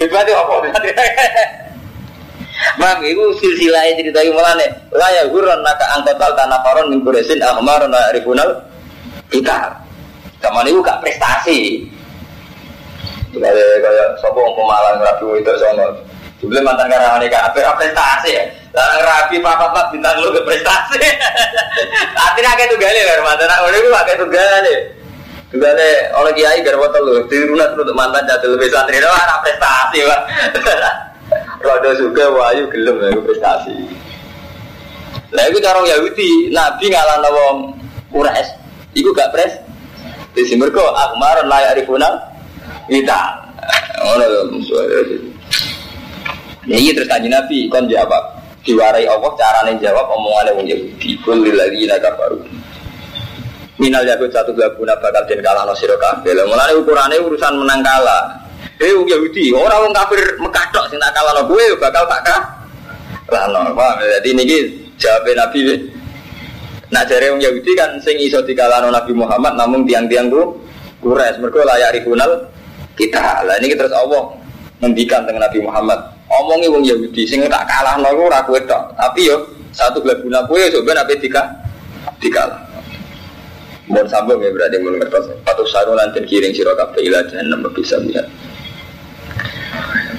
hebat apa? Mam, itu silsilah cerita yang malah nih. Lah ya guron naka angkotal tanah koron min kuresin ahmar na rikunal kita. Kamu itu gak prestasi. Kayak kayak sopo pemalang rapi itu sono. Sebelum mantan karena nikah, apa prestasi ya? Larang rapi papa papa bintang lu prestasi. Akhirnya tuh gali lah mantan. Gue pakai tuh gali. Nih oleh kiai biar botol lu. Tiruna terus mantan jatuh lebih santri. Itu ada prestasi pak. Rodo juga wahyu gelem lah prestasi. Nah itu cara Yahudi. Nabi ngalah nawang Quraisy. Iku gak pres. Di mereka akmar layak ribunan kita. Oh, Ya iya terus kaji Nabi kon jawab diwarai Allah carane jawab omongannya wong Yahudi. Kul lagi naga baru minal yakut satu guna bakal den kalah no siro kabeh mulane ukurannya urusan menang kalah. Eh wong Yahudi orang wong kafir Mekah tok sing tak gue bakal tak kah lah no paham jadi ini jawab Nabi. Nah jare wong Yahudi kan sing iso dikalahno Nabi Muhammad namun tiang-tiang ku kures. Mergo layak rikunal kita. Lah ini terus Allah ngendikan dengan Nabi Muhammad omongi wong Yahudi sing tak kalah nol ora kowe tok. Tapi yo satu guna kowe yo ben ape tiga dikalah. Mohon sambung ya berarti mun ngertos. Patu saru nanti kiring sira kabeh ila jahannam bisa lihat.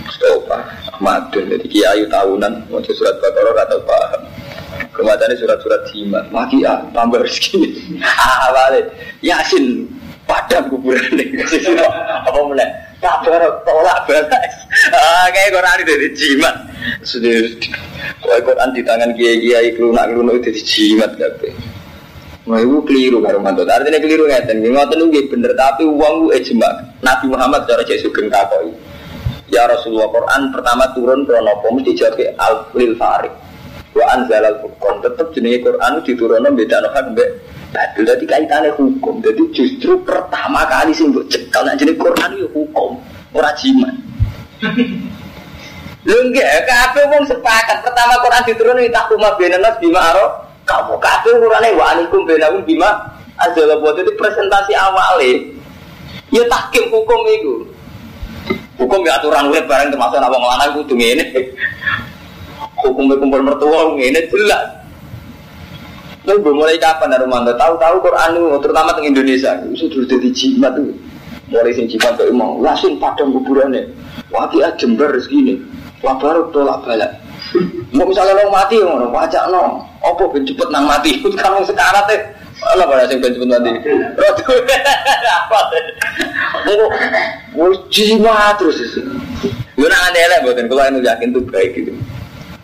Stopa, madun jadi kiai tahunan mau surat Baqarah atau paham. Kematannya surat-surat jimat, maki ah, tambah rezeki. Ah, balik. Yasin, padam kuburan nih. Apa mulai? Kabar tolak balas ah kayak Quran itu dari jimat sudah kalau Quran di tangan kiai kiai kelunak kelunak itu di jimat kabeh Wah, itu keliru karo mantu. Artinya keliru ngeten. Ngoten nggih bener, tapi uang gue ijma. Nabi Muhammad cara cek sugeng takoi. Ya Rasulullah Quran pertama turun krono apa mesti jawab al lil farid. Wa anzalal furqan. Tetep jenenge Quran diturunno beda hak Badul tadi kaitannya hukum. Jadi justru pertama kali sih buat cekal nak jenis Quran itu hukum, ora jimat. Lho enggak, kabeh wong sepakat pertama Quran diturunkan tahkuma benanas bima aro. Kamu kabeh urane wa anikum benahum bima adalah buat itu presentasi awalnya. Ya tahkim hukum itu. Hukum ya aturan urip bareng termasuk apa ngelanang kudu ngene. Hukum kumpul mertua ngene jelas. Lalu belum mulai kapan Armando? Tahu-tahu Quran itu, terutama di Indonesia, itu sudah jadi jimat tuh. Mulai sing jimat tuh emang langsung padang kuburannya. Wati Jember segini, wah baru tolak balik. Mau misalnya lo mati, mau wajak no, opo ben cepet nang mati. Kamu sekarang teh, Allah pada sing ben cepet mati. Rotu, apa? Mau jimat terus. Gue aneh lah, buatin kalau yang yakin tuh baik gitu.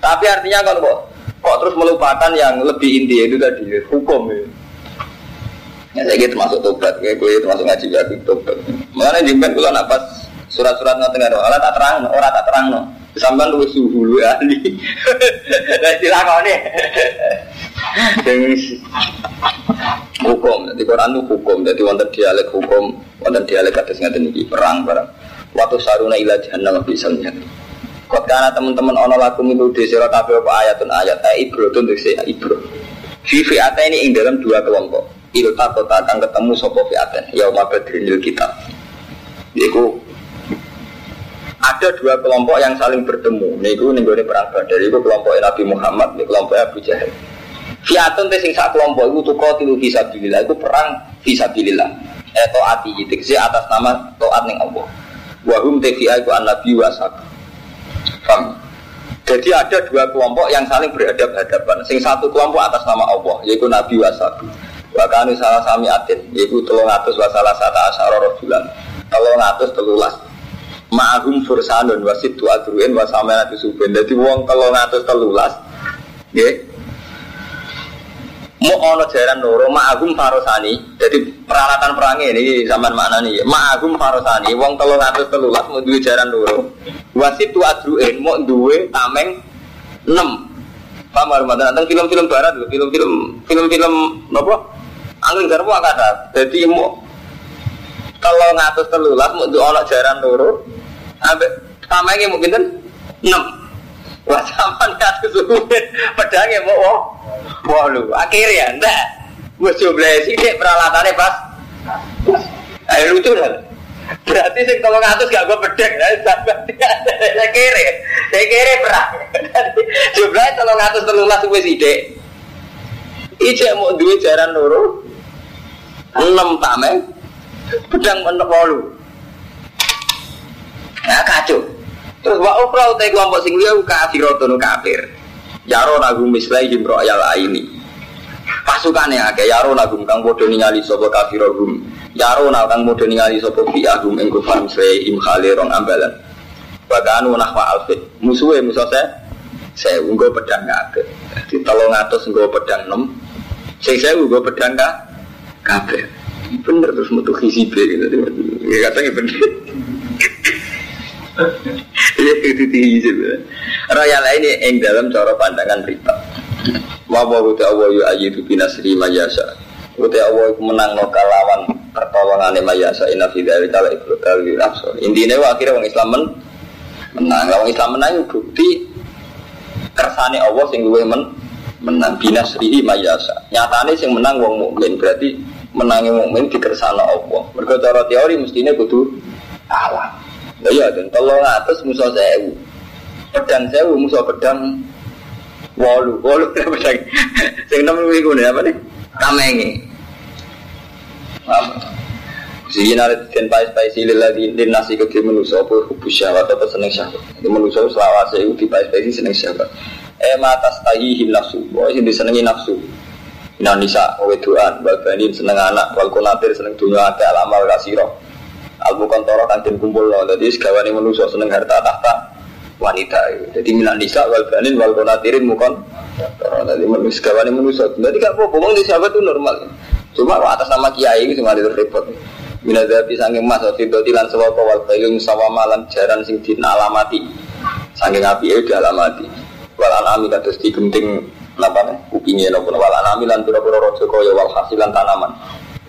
Tapi artinya kalau terus melupakan yang lebih inti itu tadi hukum ya. Ya saya gitu termasuk tobat, kayak gue termasuk ngaji ya tobat. Mengenai jimpen gue nak pas surat-surat nggak tengah orang tak terang, orang tak terang no. Sampai lu suhu lu ahli. Dan istilah kau nih. hukum, jadi Quran itu hukum, jadi wonten dialek hukum, wonten dialek atas ngaten iki perang barang. Waktu saruna ila jahannam bisa nyata. Kot karena teman-teman ono lagu itu di sira kabeh apa ayatun ayat eh ibro tuh si ibro. Fi fi'ata ini ing dalam dua kelompok. Itu tak akan ketemu sopo. Ya umat bedrinil kita. Yaitu ada dua kelompok yang saling bertemu. Niku nih gue perang badar. Itu kelompok Nabi Muhammad, ini kelompok Abu Jahal. Fiatun teh sing sak kelompok tuh kau tilu fisabilillah. Itu perang fisabilillah. Eh toati itu atas nama toat ning Allah. Wahum tefi'a itu an Nabi wasak. Paham? Jadi ada dua kelompok yang saling berhadap-hadapan. Sing satu kelompok atas nama Allah, yaitu Nabi Wasabi. Bahkan salah sami atin, yaitu telung atus wasalah sata asyara rojulan. Telung telulas. Ma'ahum fursanun wasid tu adruin suben. Jadi wong telung atus telulas. Ya mau ono jaran loro ma'agum farosani. Jadi peralatan perangnya ini zaman mana nih ma'agum farosani wong telung ratus telulas mau dua jaran loro. Wasit tu adruin mau dua tameng enam paham rumah tentang film-film barat film-film film-film apa? Angin garwa kata jadi mau telung atus telulas mau dua ono jaran loro ambek tamengnya mungkin enam Wah sampean kata suwun pedange ya, mau wong bolu. lu akhirnya ndak. Wis jumlahe sithik peralatannya pas. Ayo lucu lah. Berarti sing 300 gak gue bedek ya. Saya kere. Saya kere perang. Jumlahe 300 telulas wis sithik. Mau duwe jaran loro. enam tameng. Pedang mentok Nah kacau. Terus wa ukra utai kelompok sing liya kafirotun kafir. Yaro nagum mislai himro ayal ini. Pasukannya agak yaro nagum kang bodoh ningali sopo kafirogum. Yaro kang bodoh ningali sopo fiagum ing kufar mislai im rong ambalan. Bahkan nahwa alfit. Musuhnya musuh saya. Saya unggo pedang agak. Di tolong atas unggo pedang nem. Saya saya unggo pedang kah? Kabeh. Bener terus metu hisibe gitu. Ya katanya bener. Iya itu tinggi Royal ini yang dalam cara pandangan berita. Wawa uta awa yu ayidu binasri mayasa. Uta awa menang no kalawan pertolongan mayasa ina fidari kala ibnu talwi nafsu. Intinya akhirnya orang Islam men menang. Orang Islam menang bukti kersane Allah sing luwih men menang binasri mayasa. Nyatane sing menang wong mukmin berarti menangi mukmin dikersana Allah. Mergo cara teori mestinya kudu Iya, dan tolong atas musuh sewu. Pedang sewu musuh pedang walu, walu pedang. Sing enam minggu nih apa nih? Kamengi. Sini nanti dan pais pais ini lagi di nasi ke manusia apa hubus syahwat atau seneng syahwat. Di manusia selawat saya di pais pais seneng syahwat. Eh mata stahi nafsu, wah ini disenengi nafsu. Ina nisa, weduan, balbanin seneng anak, wal konatir seneng dunia ada alamal kasiro. Albu kontoro kantin kumpul loh. Jadi segawan yang manusia seneng harta tahta wanita. Jadi minan nisa wal banin wal konatirin mukon. Jadi manusia yang manusia. Jadi gak apa bohong di sahabat itu normal. Cuma atas nama kiai itu cuma itu repot. Minadabi sanging mas Fidoti lan sewapa wal kailung sawama lan jaran sing alamati Sanging api itu dialamati Wal anami kados digenting Napa nih? Kupingnya nopo wal anami lan pura-pura rojo kaya wal hasilan tanaman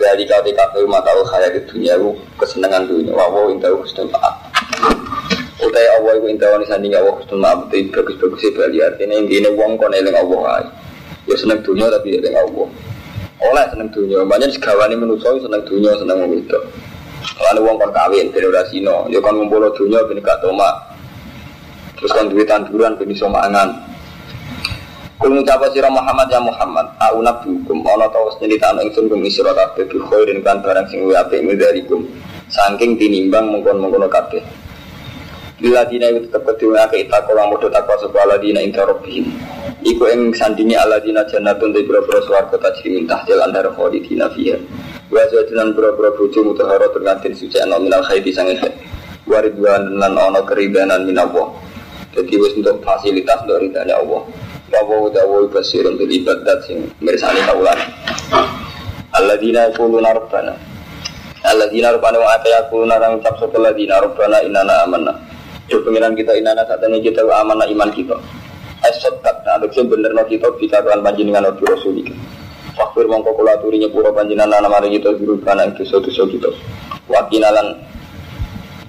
dari kau tahu mata kaya di dunia itu kesenangan dunia. Wawo intahu kusnul maaf. Utai Allah itu intahu ini sanding Allah kusnul maaf. Itu bagus-bagus sih bali artinya intinya wong kon eling Allah Ya seneng dunia tapi eling Allah. Oleh seneng dunia. Banyak segawani manusia seneng dunia seneng itu. Kalau wong kon kawin generasi no, ya kon ngumpul dunia bini gak toma. Terus kan duit tanduran bini somangan. Kul ngucapa sira Muhammad ya Muhammad, au hukum ana ta wis nyritano ingsun kum isra kabeh bi khairin kan barang sing luwih apik midarikum. Saking tinimbang mengkon-mengkono kabeh. Bila dina itu tetap kedua ke ita kolang muda takwa sebuah aladina inta robbihim Iku ing sandini aladina jannatun di bura-bura suarga tajri mintah jalan darah khalidina fiha. Wa zajinan bura-bura buju mutahara tergantin suci anok minal khairi sangi khair Waridwan lan ono keridanan minallah. Jadi wis untuk fasilitas untuk ridhanya Allah Wawo dawo basirun bil ibadat sing mirsani kaulan. Alladzina yaquluna rabbana Alladzina rabbana wa ata yaquluna rang ucap sapa alladzina rabbana inana amanna. Yo pengiran kita inana ini kita amanah iman kita. Kata adukse bener no kita bikaruan panjenengan obi rasulika. Fakfir mongko kula aturi nyepuro panjenengan nama mari kita guru kana ing dosa-dosa kita. Wakinalan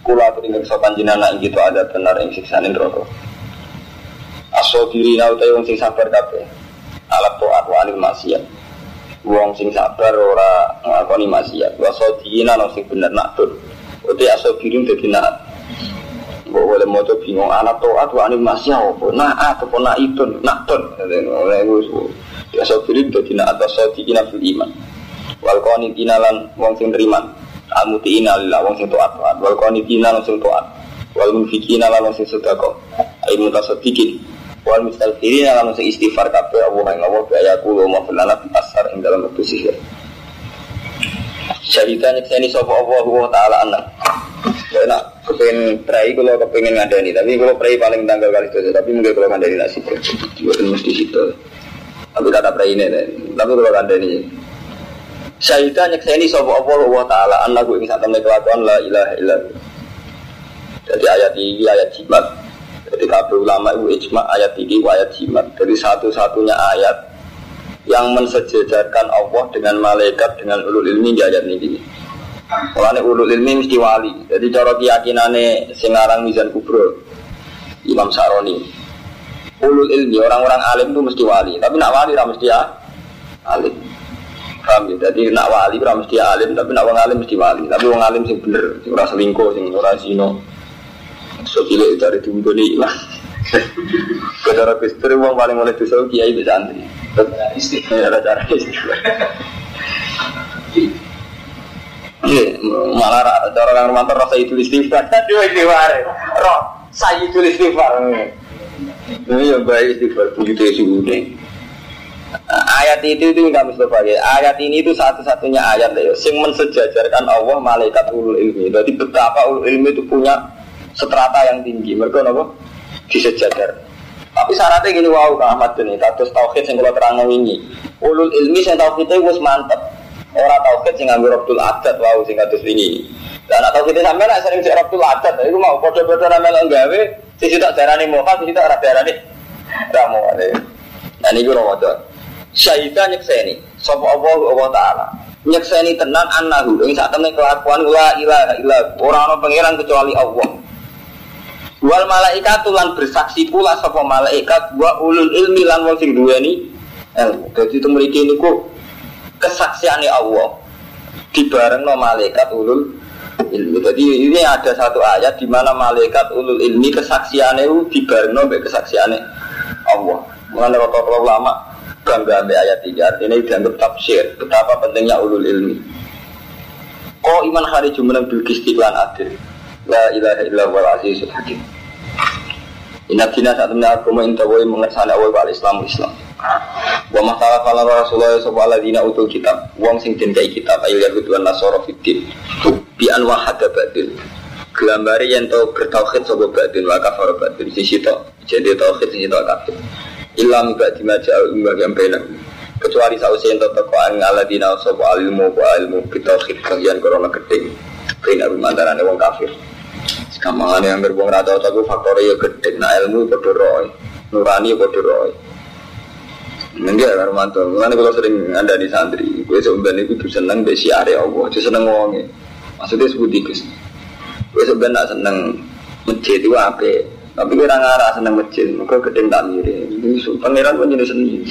kula aturi ngeksa panjenengan ing kita ada benar ing siksane neraka. Asobiri na utai wong sing sabar kabeh. Alat to'at wa anil. Wong sing sabar ora ngakoni maksiat. Wa sodina no sing bener nak tur. Utai asobirin dadi nak. Mbok boleh moco bingung alat to'at wa anil maksiat apa? Naat apa nak itun, nak tur. Oleh wis asobirin dadi nak atas sodina fil iman. Wal lan wong sing neriman. Al mutiina lillah wong sing to'at. Wal qanitina lan sing to'at. Wal munfikina lan wong sing sedekah. Ai mutasaddiqin wal mustaghfirin lan sing istighfar kabeh Allah ing Allah bi ayaku wa mafilana bi asar ing dalam waktu sihir Syahida nyekseni sapa Allah wa taala anak nak kepengen prai kalau kepengen ngadani tapi kalau prai paling tanggal kali itu tapi mungkin kalau ngadani nasib bukan mesti situ Tapi kata ini, tapi kalau ada ini. Syahidah nyekseni sapa Allah wa taala annahu ing satemene kelakuan la ilaha illallah. Jadi ayat ini ayat jimat. Jadi kabeh ulama itu ijma ayat ini ayat jimat. Jadi satu-satunya ayat yang mensejajarkan Allah dengan malaikat dengan ulul ilmi di ayat ini. Mulane ulul ilmi mesti wali. Jadi cara keyakinane sing aran Mizan Kubro Imam Saroni. Ulul ilmi orang-orang alim itu mesti wali, tapi nak wali ra mesti ya alim. Paham ya? Jadi nak wali ora mesti alim, tapi nak wong alim mesti wali. Tapi wong alim sing bener, sing ora selingkuh, sing ora zina. So cilik dari diunggoni lah. Kedara Kristen wong paling mulai dosa kiai bisa. Istighfar ada cara istighfar. Malah cara orang romantis rasa itu istighfar. Aduh istighfar. Roh, saya itu istighfar. Ini yang baik istighfar begitu sudah ayat itu itu nggak Mustafa ya. Ayat ini itu satu-satunya ayat ya, yang mensejajarkan Allah malaikat ulul ilmi. Jadi betapa ulul ilmi itu punya strata yang tinggi. Mereka apa? Disejajar. Tapi syaratnya gini wow Kak Ahmad ini, kados tauhid yang kalau terang ini. Ulul ilmi tauhid itu harus mantep. Orang tauhid yang ngambil Abdul Adat wow sing kados ini. Dan atau kita sampai lah sering cek Abdul Adat, itu mau kode-kode ramel nggawe, sisi tak darani moha, sisi tak darani ramu. Nah ini gue Ramadan. Syahidah nyekseni Sopo Allah Allah Ta'ala Nyekseni tenan annahu Ini saat temen kelakuan La ilaha illa Orang-orang pengiran kecuali Allah Wal malaikat lan bersaksi pula Sopo malaikat Wa ulul ilmi lan wong sing duweni ilmu. Jadi itu memiliki ini ku Kesaksiannya Allah Dibareng no malaikat ulul ilmi. Jadi ini ada satu ayat di mana malaikat ulul ilmi kesaksiannya dibareng no kesaksiannya Allah. Mengenai rata-rata ulama bangga ambil ayat ini dianggap tafsir betapa pentingnya ulul ilmi. Kok iman hari jumenang bil istiqlan adil la ilaha illa wal azizul hakim Inna dina saat ini aku mengintawai mengersana awal wal Islam Islam. Wa masalah kala Rasulullah sallallahu alaihi dina utul kitab. Wong sing den kai kitab ayo yahud wa nasara fitin. Bi anwa hada badil. Gelambari yang tau bertauhid sapa badil wa kafar badil sisi to. Jadi tauhid sisi to kafir ilam gak dimaja umbah yang benar kecuali sausi yang tetap kau ngaladina sopo ilmu wa ilmu kita khid kalian corona gedeng benar antara wong kafir Kamangane yang berbong rata aku faktor ya gede, nah ilmu bodoh roy, nurani bodoh roy. Enggak, Armanto. Mengenai kalau sering ada di santri, gue sebenarnya itu seneng besi area Allah, itu seneng ngomongnya. Maksudnya sebut tikus. Gue sebenarnya seneng masjid itu apa? Tapi kira ngarah seneng masjid, maka gedeng tak mirip. Pangeran pun jadi seni.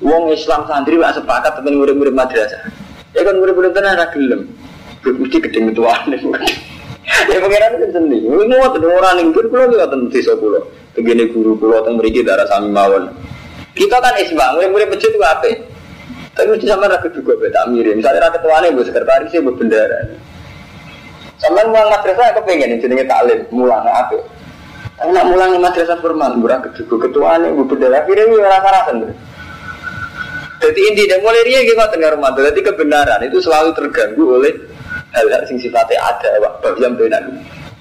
Wong Islam santri gak sepakat tapi murid-murid madrasah. Ya kan murid-murid tenar gelem. Mesti gedeng ketuaan. Ya pangeran kan seni. Ini mau tuh orang yang pun pulau juga tentu desa pulau. Begini guru pulau tentang mereka darah sami mawon. Kita kan isma, murid-murid masjid itu apa? Tapi mesti sama rakyat juga beda mirip. Misalnya rakyat tuane bu sekretarisnya bu bendera. Sampai mulang madrasah aku pengen jenenge taklim, mulang apa? Anak mulang madrasah formal, murah ketua ketuanya, bu bendera akhirnya ini rasa rasa Jadi inti dan mulai dia gitu tengah rumah. Jadi kebenaran itu selalu terganggu oleh hal-hal sing sifatnya ada, bab yang benar.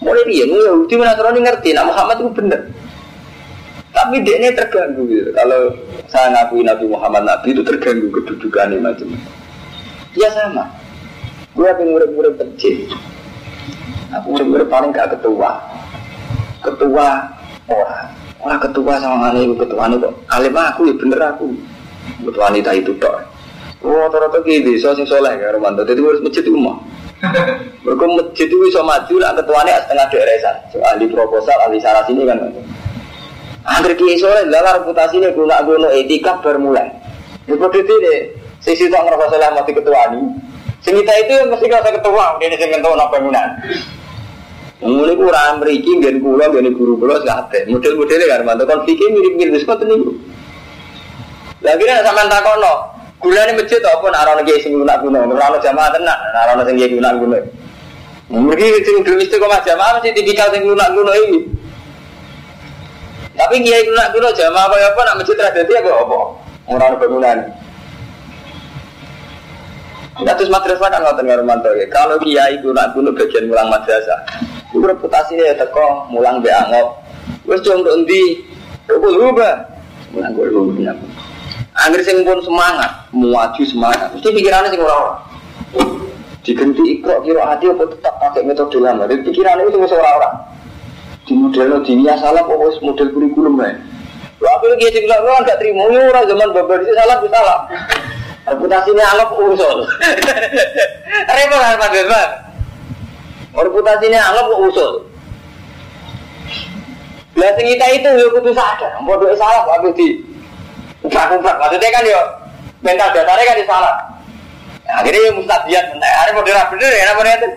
Mulai dia, mulai Yahudi Nasrani ngerti, nak Muhammad itu benar. Tapi dia ini terganggu gitu. Kalau saya ngakui Nabi Muhammad Nabi itu terganggu kedudukannya macam. Ya sama. Gue apa murid-murid kecil. Aku murid-murid paling gak ketua ketua orang orang ketua sama ibu ketua itu alim aku ya bener aku ketua wanita itu dok oh rata-rata so sing soleh ya Romanto jadi harus masjid itu mah mereka masjid itu bisa maju lah ketuanya setengah daerah so, ahli proposal ahli saras ini kan. Angger kiai soleh lah reputasinya guna guna etika bermulai seperti itu deh sisi tak ngerasa soleh mati ketua ini sing itu mesti ngerasa ketua ini sing kentu apa bangunan Mulai kurang meriki, gen kula, gen guru kula, sekate. Model-modelnya kan, mantu konfliknya mirip-mirip, seperti ini. Lagi nih sampai takono, gula ini masjid apa? Narono kiai sing lunak kuno, narono jamaah tenak, narono sing kiai lunak kuno. Mereka sing dulu istiqomah jamaah masih tipikal sing lunak kuno ini. Tapi kiai lunak kuno jamaah apa apa nak masjid tradisi apa apa? Orang bangunan. Nah, terus madrasah kan ngotot ngarumanto ya. Kalau kiai lunak kuno bagian mulang madrasah, itu reputasinya ya teko mulang be. Wes cung untuk endi? Kok lupa? Mulang gue lupa. Angger sing pun semangat, muaju semangat, mesti pikirannya sing ora-ora. Digenti ikro kira hati apa tetap pakai metode lama. Dan pikirannya itu wis ora-ora. Di model di salah apa wis model kurikulum ya. Aku lagi sing bilang ora gak trimo ora zaman babar itu salah itu salah. Reputasinya alok usul. Repot kan Pak Desman. Reputasinya alok usul. Lah sing kita itu yo kudu sadar, bodoh salah kok di Umprak-umprak, maksudnya kan yo mental dasarnya kan di salah. Nah, akhirnya yang mustadiat, nah, hari mau dirap bener ya, apa itu?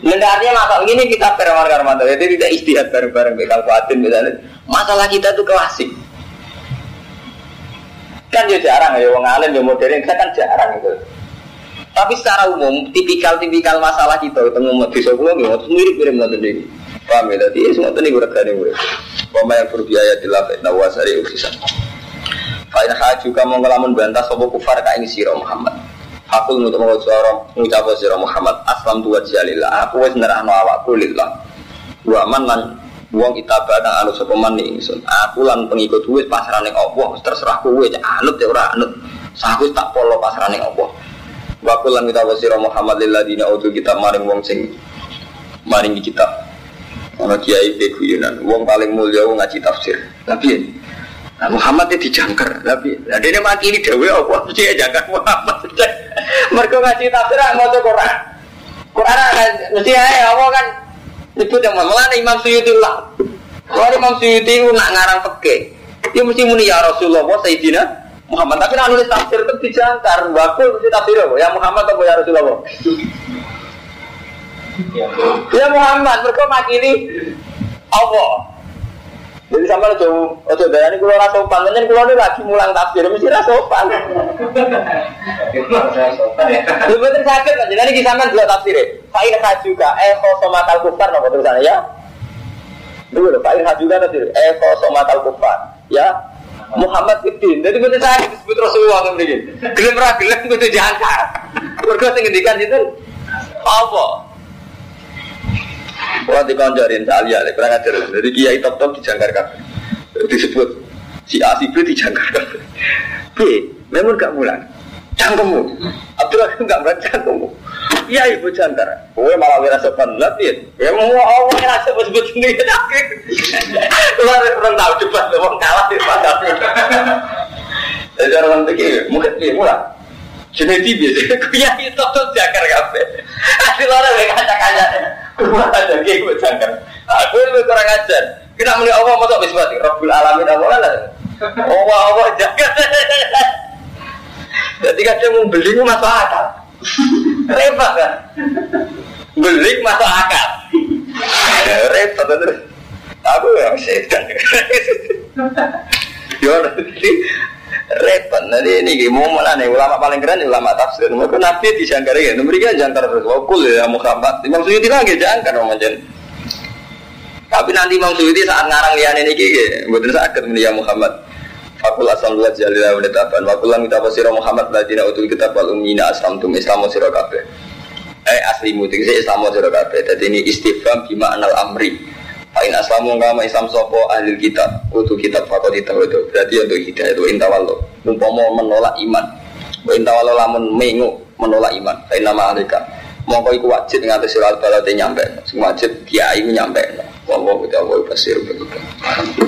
Lenda artinya masalah ini kita perempuan karmanto, jadi tidak istihad bareng-bareng bekal kuatin misalnya. Masalah kita tuh klasik. Kan ya jarang ya, wong alim ya modern, kita kan jarang itu. Tapi secara umum, tipikal-tipikal masalah kita ketemu umat desa nggih mirip-mirip ngoten iki. Paham ya? Dadi semua tadi gue regane Pama yang berbiaya di lafaz nawasari usisan. Fa'in haju kamu ngelamun bantah sobo kufar ka ini siro Muhammad. Aku untuk suara mengucap siro Muhammad aslam tuwa jalillah. Aku wes nerahno awakku lillah. Wa man lan kita badang anu sapa man ingsun. Aku lan pengikut wis pasrane Allah terserah kowe anut ya ora anut. Saku tak polo pasrane Allah. Wa kulan kita wasira Muhammad lilladina utul kita maring wong sing maring kitab. Ono kiai Yunan, wong paling mulia wong ngaji tafsir. Tapi nah, Muhammad itu dijangkar, tapi nah, dia mati ini dewe apa mesti ya jangkar Muhammad. Mereka ngaji tafsir mau tuh Quran. Quran kan mesti ya apa kan itu yang malah Imam Suyuti lah. Kalau Imam Suyuti nak ngarang peke, dia mesti muni ya Rasulullah Sayyidina Muhammad. Tapi nak nulis tafsir itu dijangkar, bakul mesti tafsir? Ya Muhammad atau ya Rasulullah? Ya Muhammad, mereka makili Allah. Jadi sama lo ojo darani kulo ora sopan, kan kulo lagi mulang tafsir mesti ora sopan. Lu betul sakit kan, jadi iki sampean dua tafsir. Fa'in juga eh sama tal kufar nopo tulisannya ya. Dulu lho, Fa'in juga tafsir eh sama tal kufar. Ya, Muhammad Ibn. Jadi betul sakit disebut Rasulullah kan begini. Gelem ra gelem kudu jangkar. Mergo sing ngendikan itu apa? Wah di konjorin salia, kurang ajar. Jadi kiai top top dijangkar kan, disebut si A si B dijangkar. B, memang gak mulan. Cangkemmu, Abdurrahim gak mulan cangkemmu. Iya ibu jangkar. Kowe malah wira sopan lebih. Ya mau Allah yang sebut sebut sendiri. Kalau orang tahu cepat, orang kalah di pasar. Jadi orang begini, mungkin dia mulan. Jadi biasa, kuya itu tuh jangkar kafe. Hasil orang yang kaca-kaca. Kurang aja gue jangkar. Aku lebih kurang ajar. Kita melihat Allah mau tak bismati. Rabbul alamin Allah lah. Allah Allah jangkar. Jadi kadang mau beli masuk akal. Repot kan? Beli masuk akal. Repot terus. Aku yang setan. Yo, repot. Nanti ini mau mana nih ulama paling keren ulama tafsir. Mereka nabi dijangkar ya. Mereka jangkar terus. Wakul ya Muhammad. Imam Suyuti lagi jangkar macam Tapi nanti Imam Suyuti saat ngarang lian ini gigi, betul sakit ya Muhammad. Fakul asal luat jalilah menetapan. Fakul lang kita pasirah Muhammad ladina utul kitab wal umina aslam tum Islam sirah kabeh. Eh asli mutik Islam sirah kabeh. Jadi ini istifham bima anal amri Fa'in aslamu kama Islam sopo ahli kitab. Utu kitab fakot itu. Berarti untuk hidayah itu. Intawallo Umpama menolak iman. Intawallo lamun mengu menolak iman. Fa'in nama alika. Mongko iku wajib ngatus surat balate nyampe. Sing wajib kiai nyampe. Wallahu ta'ala basir. begitu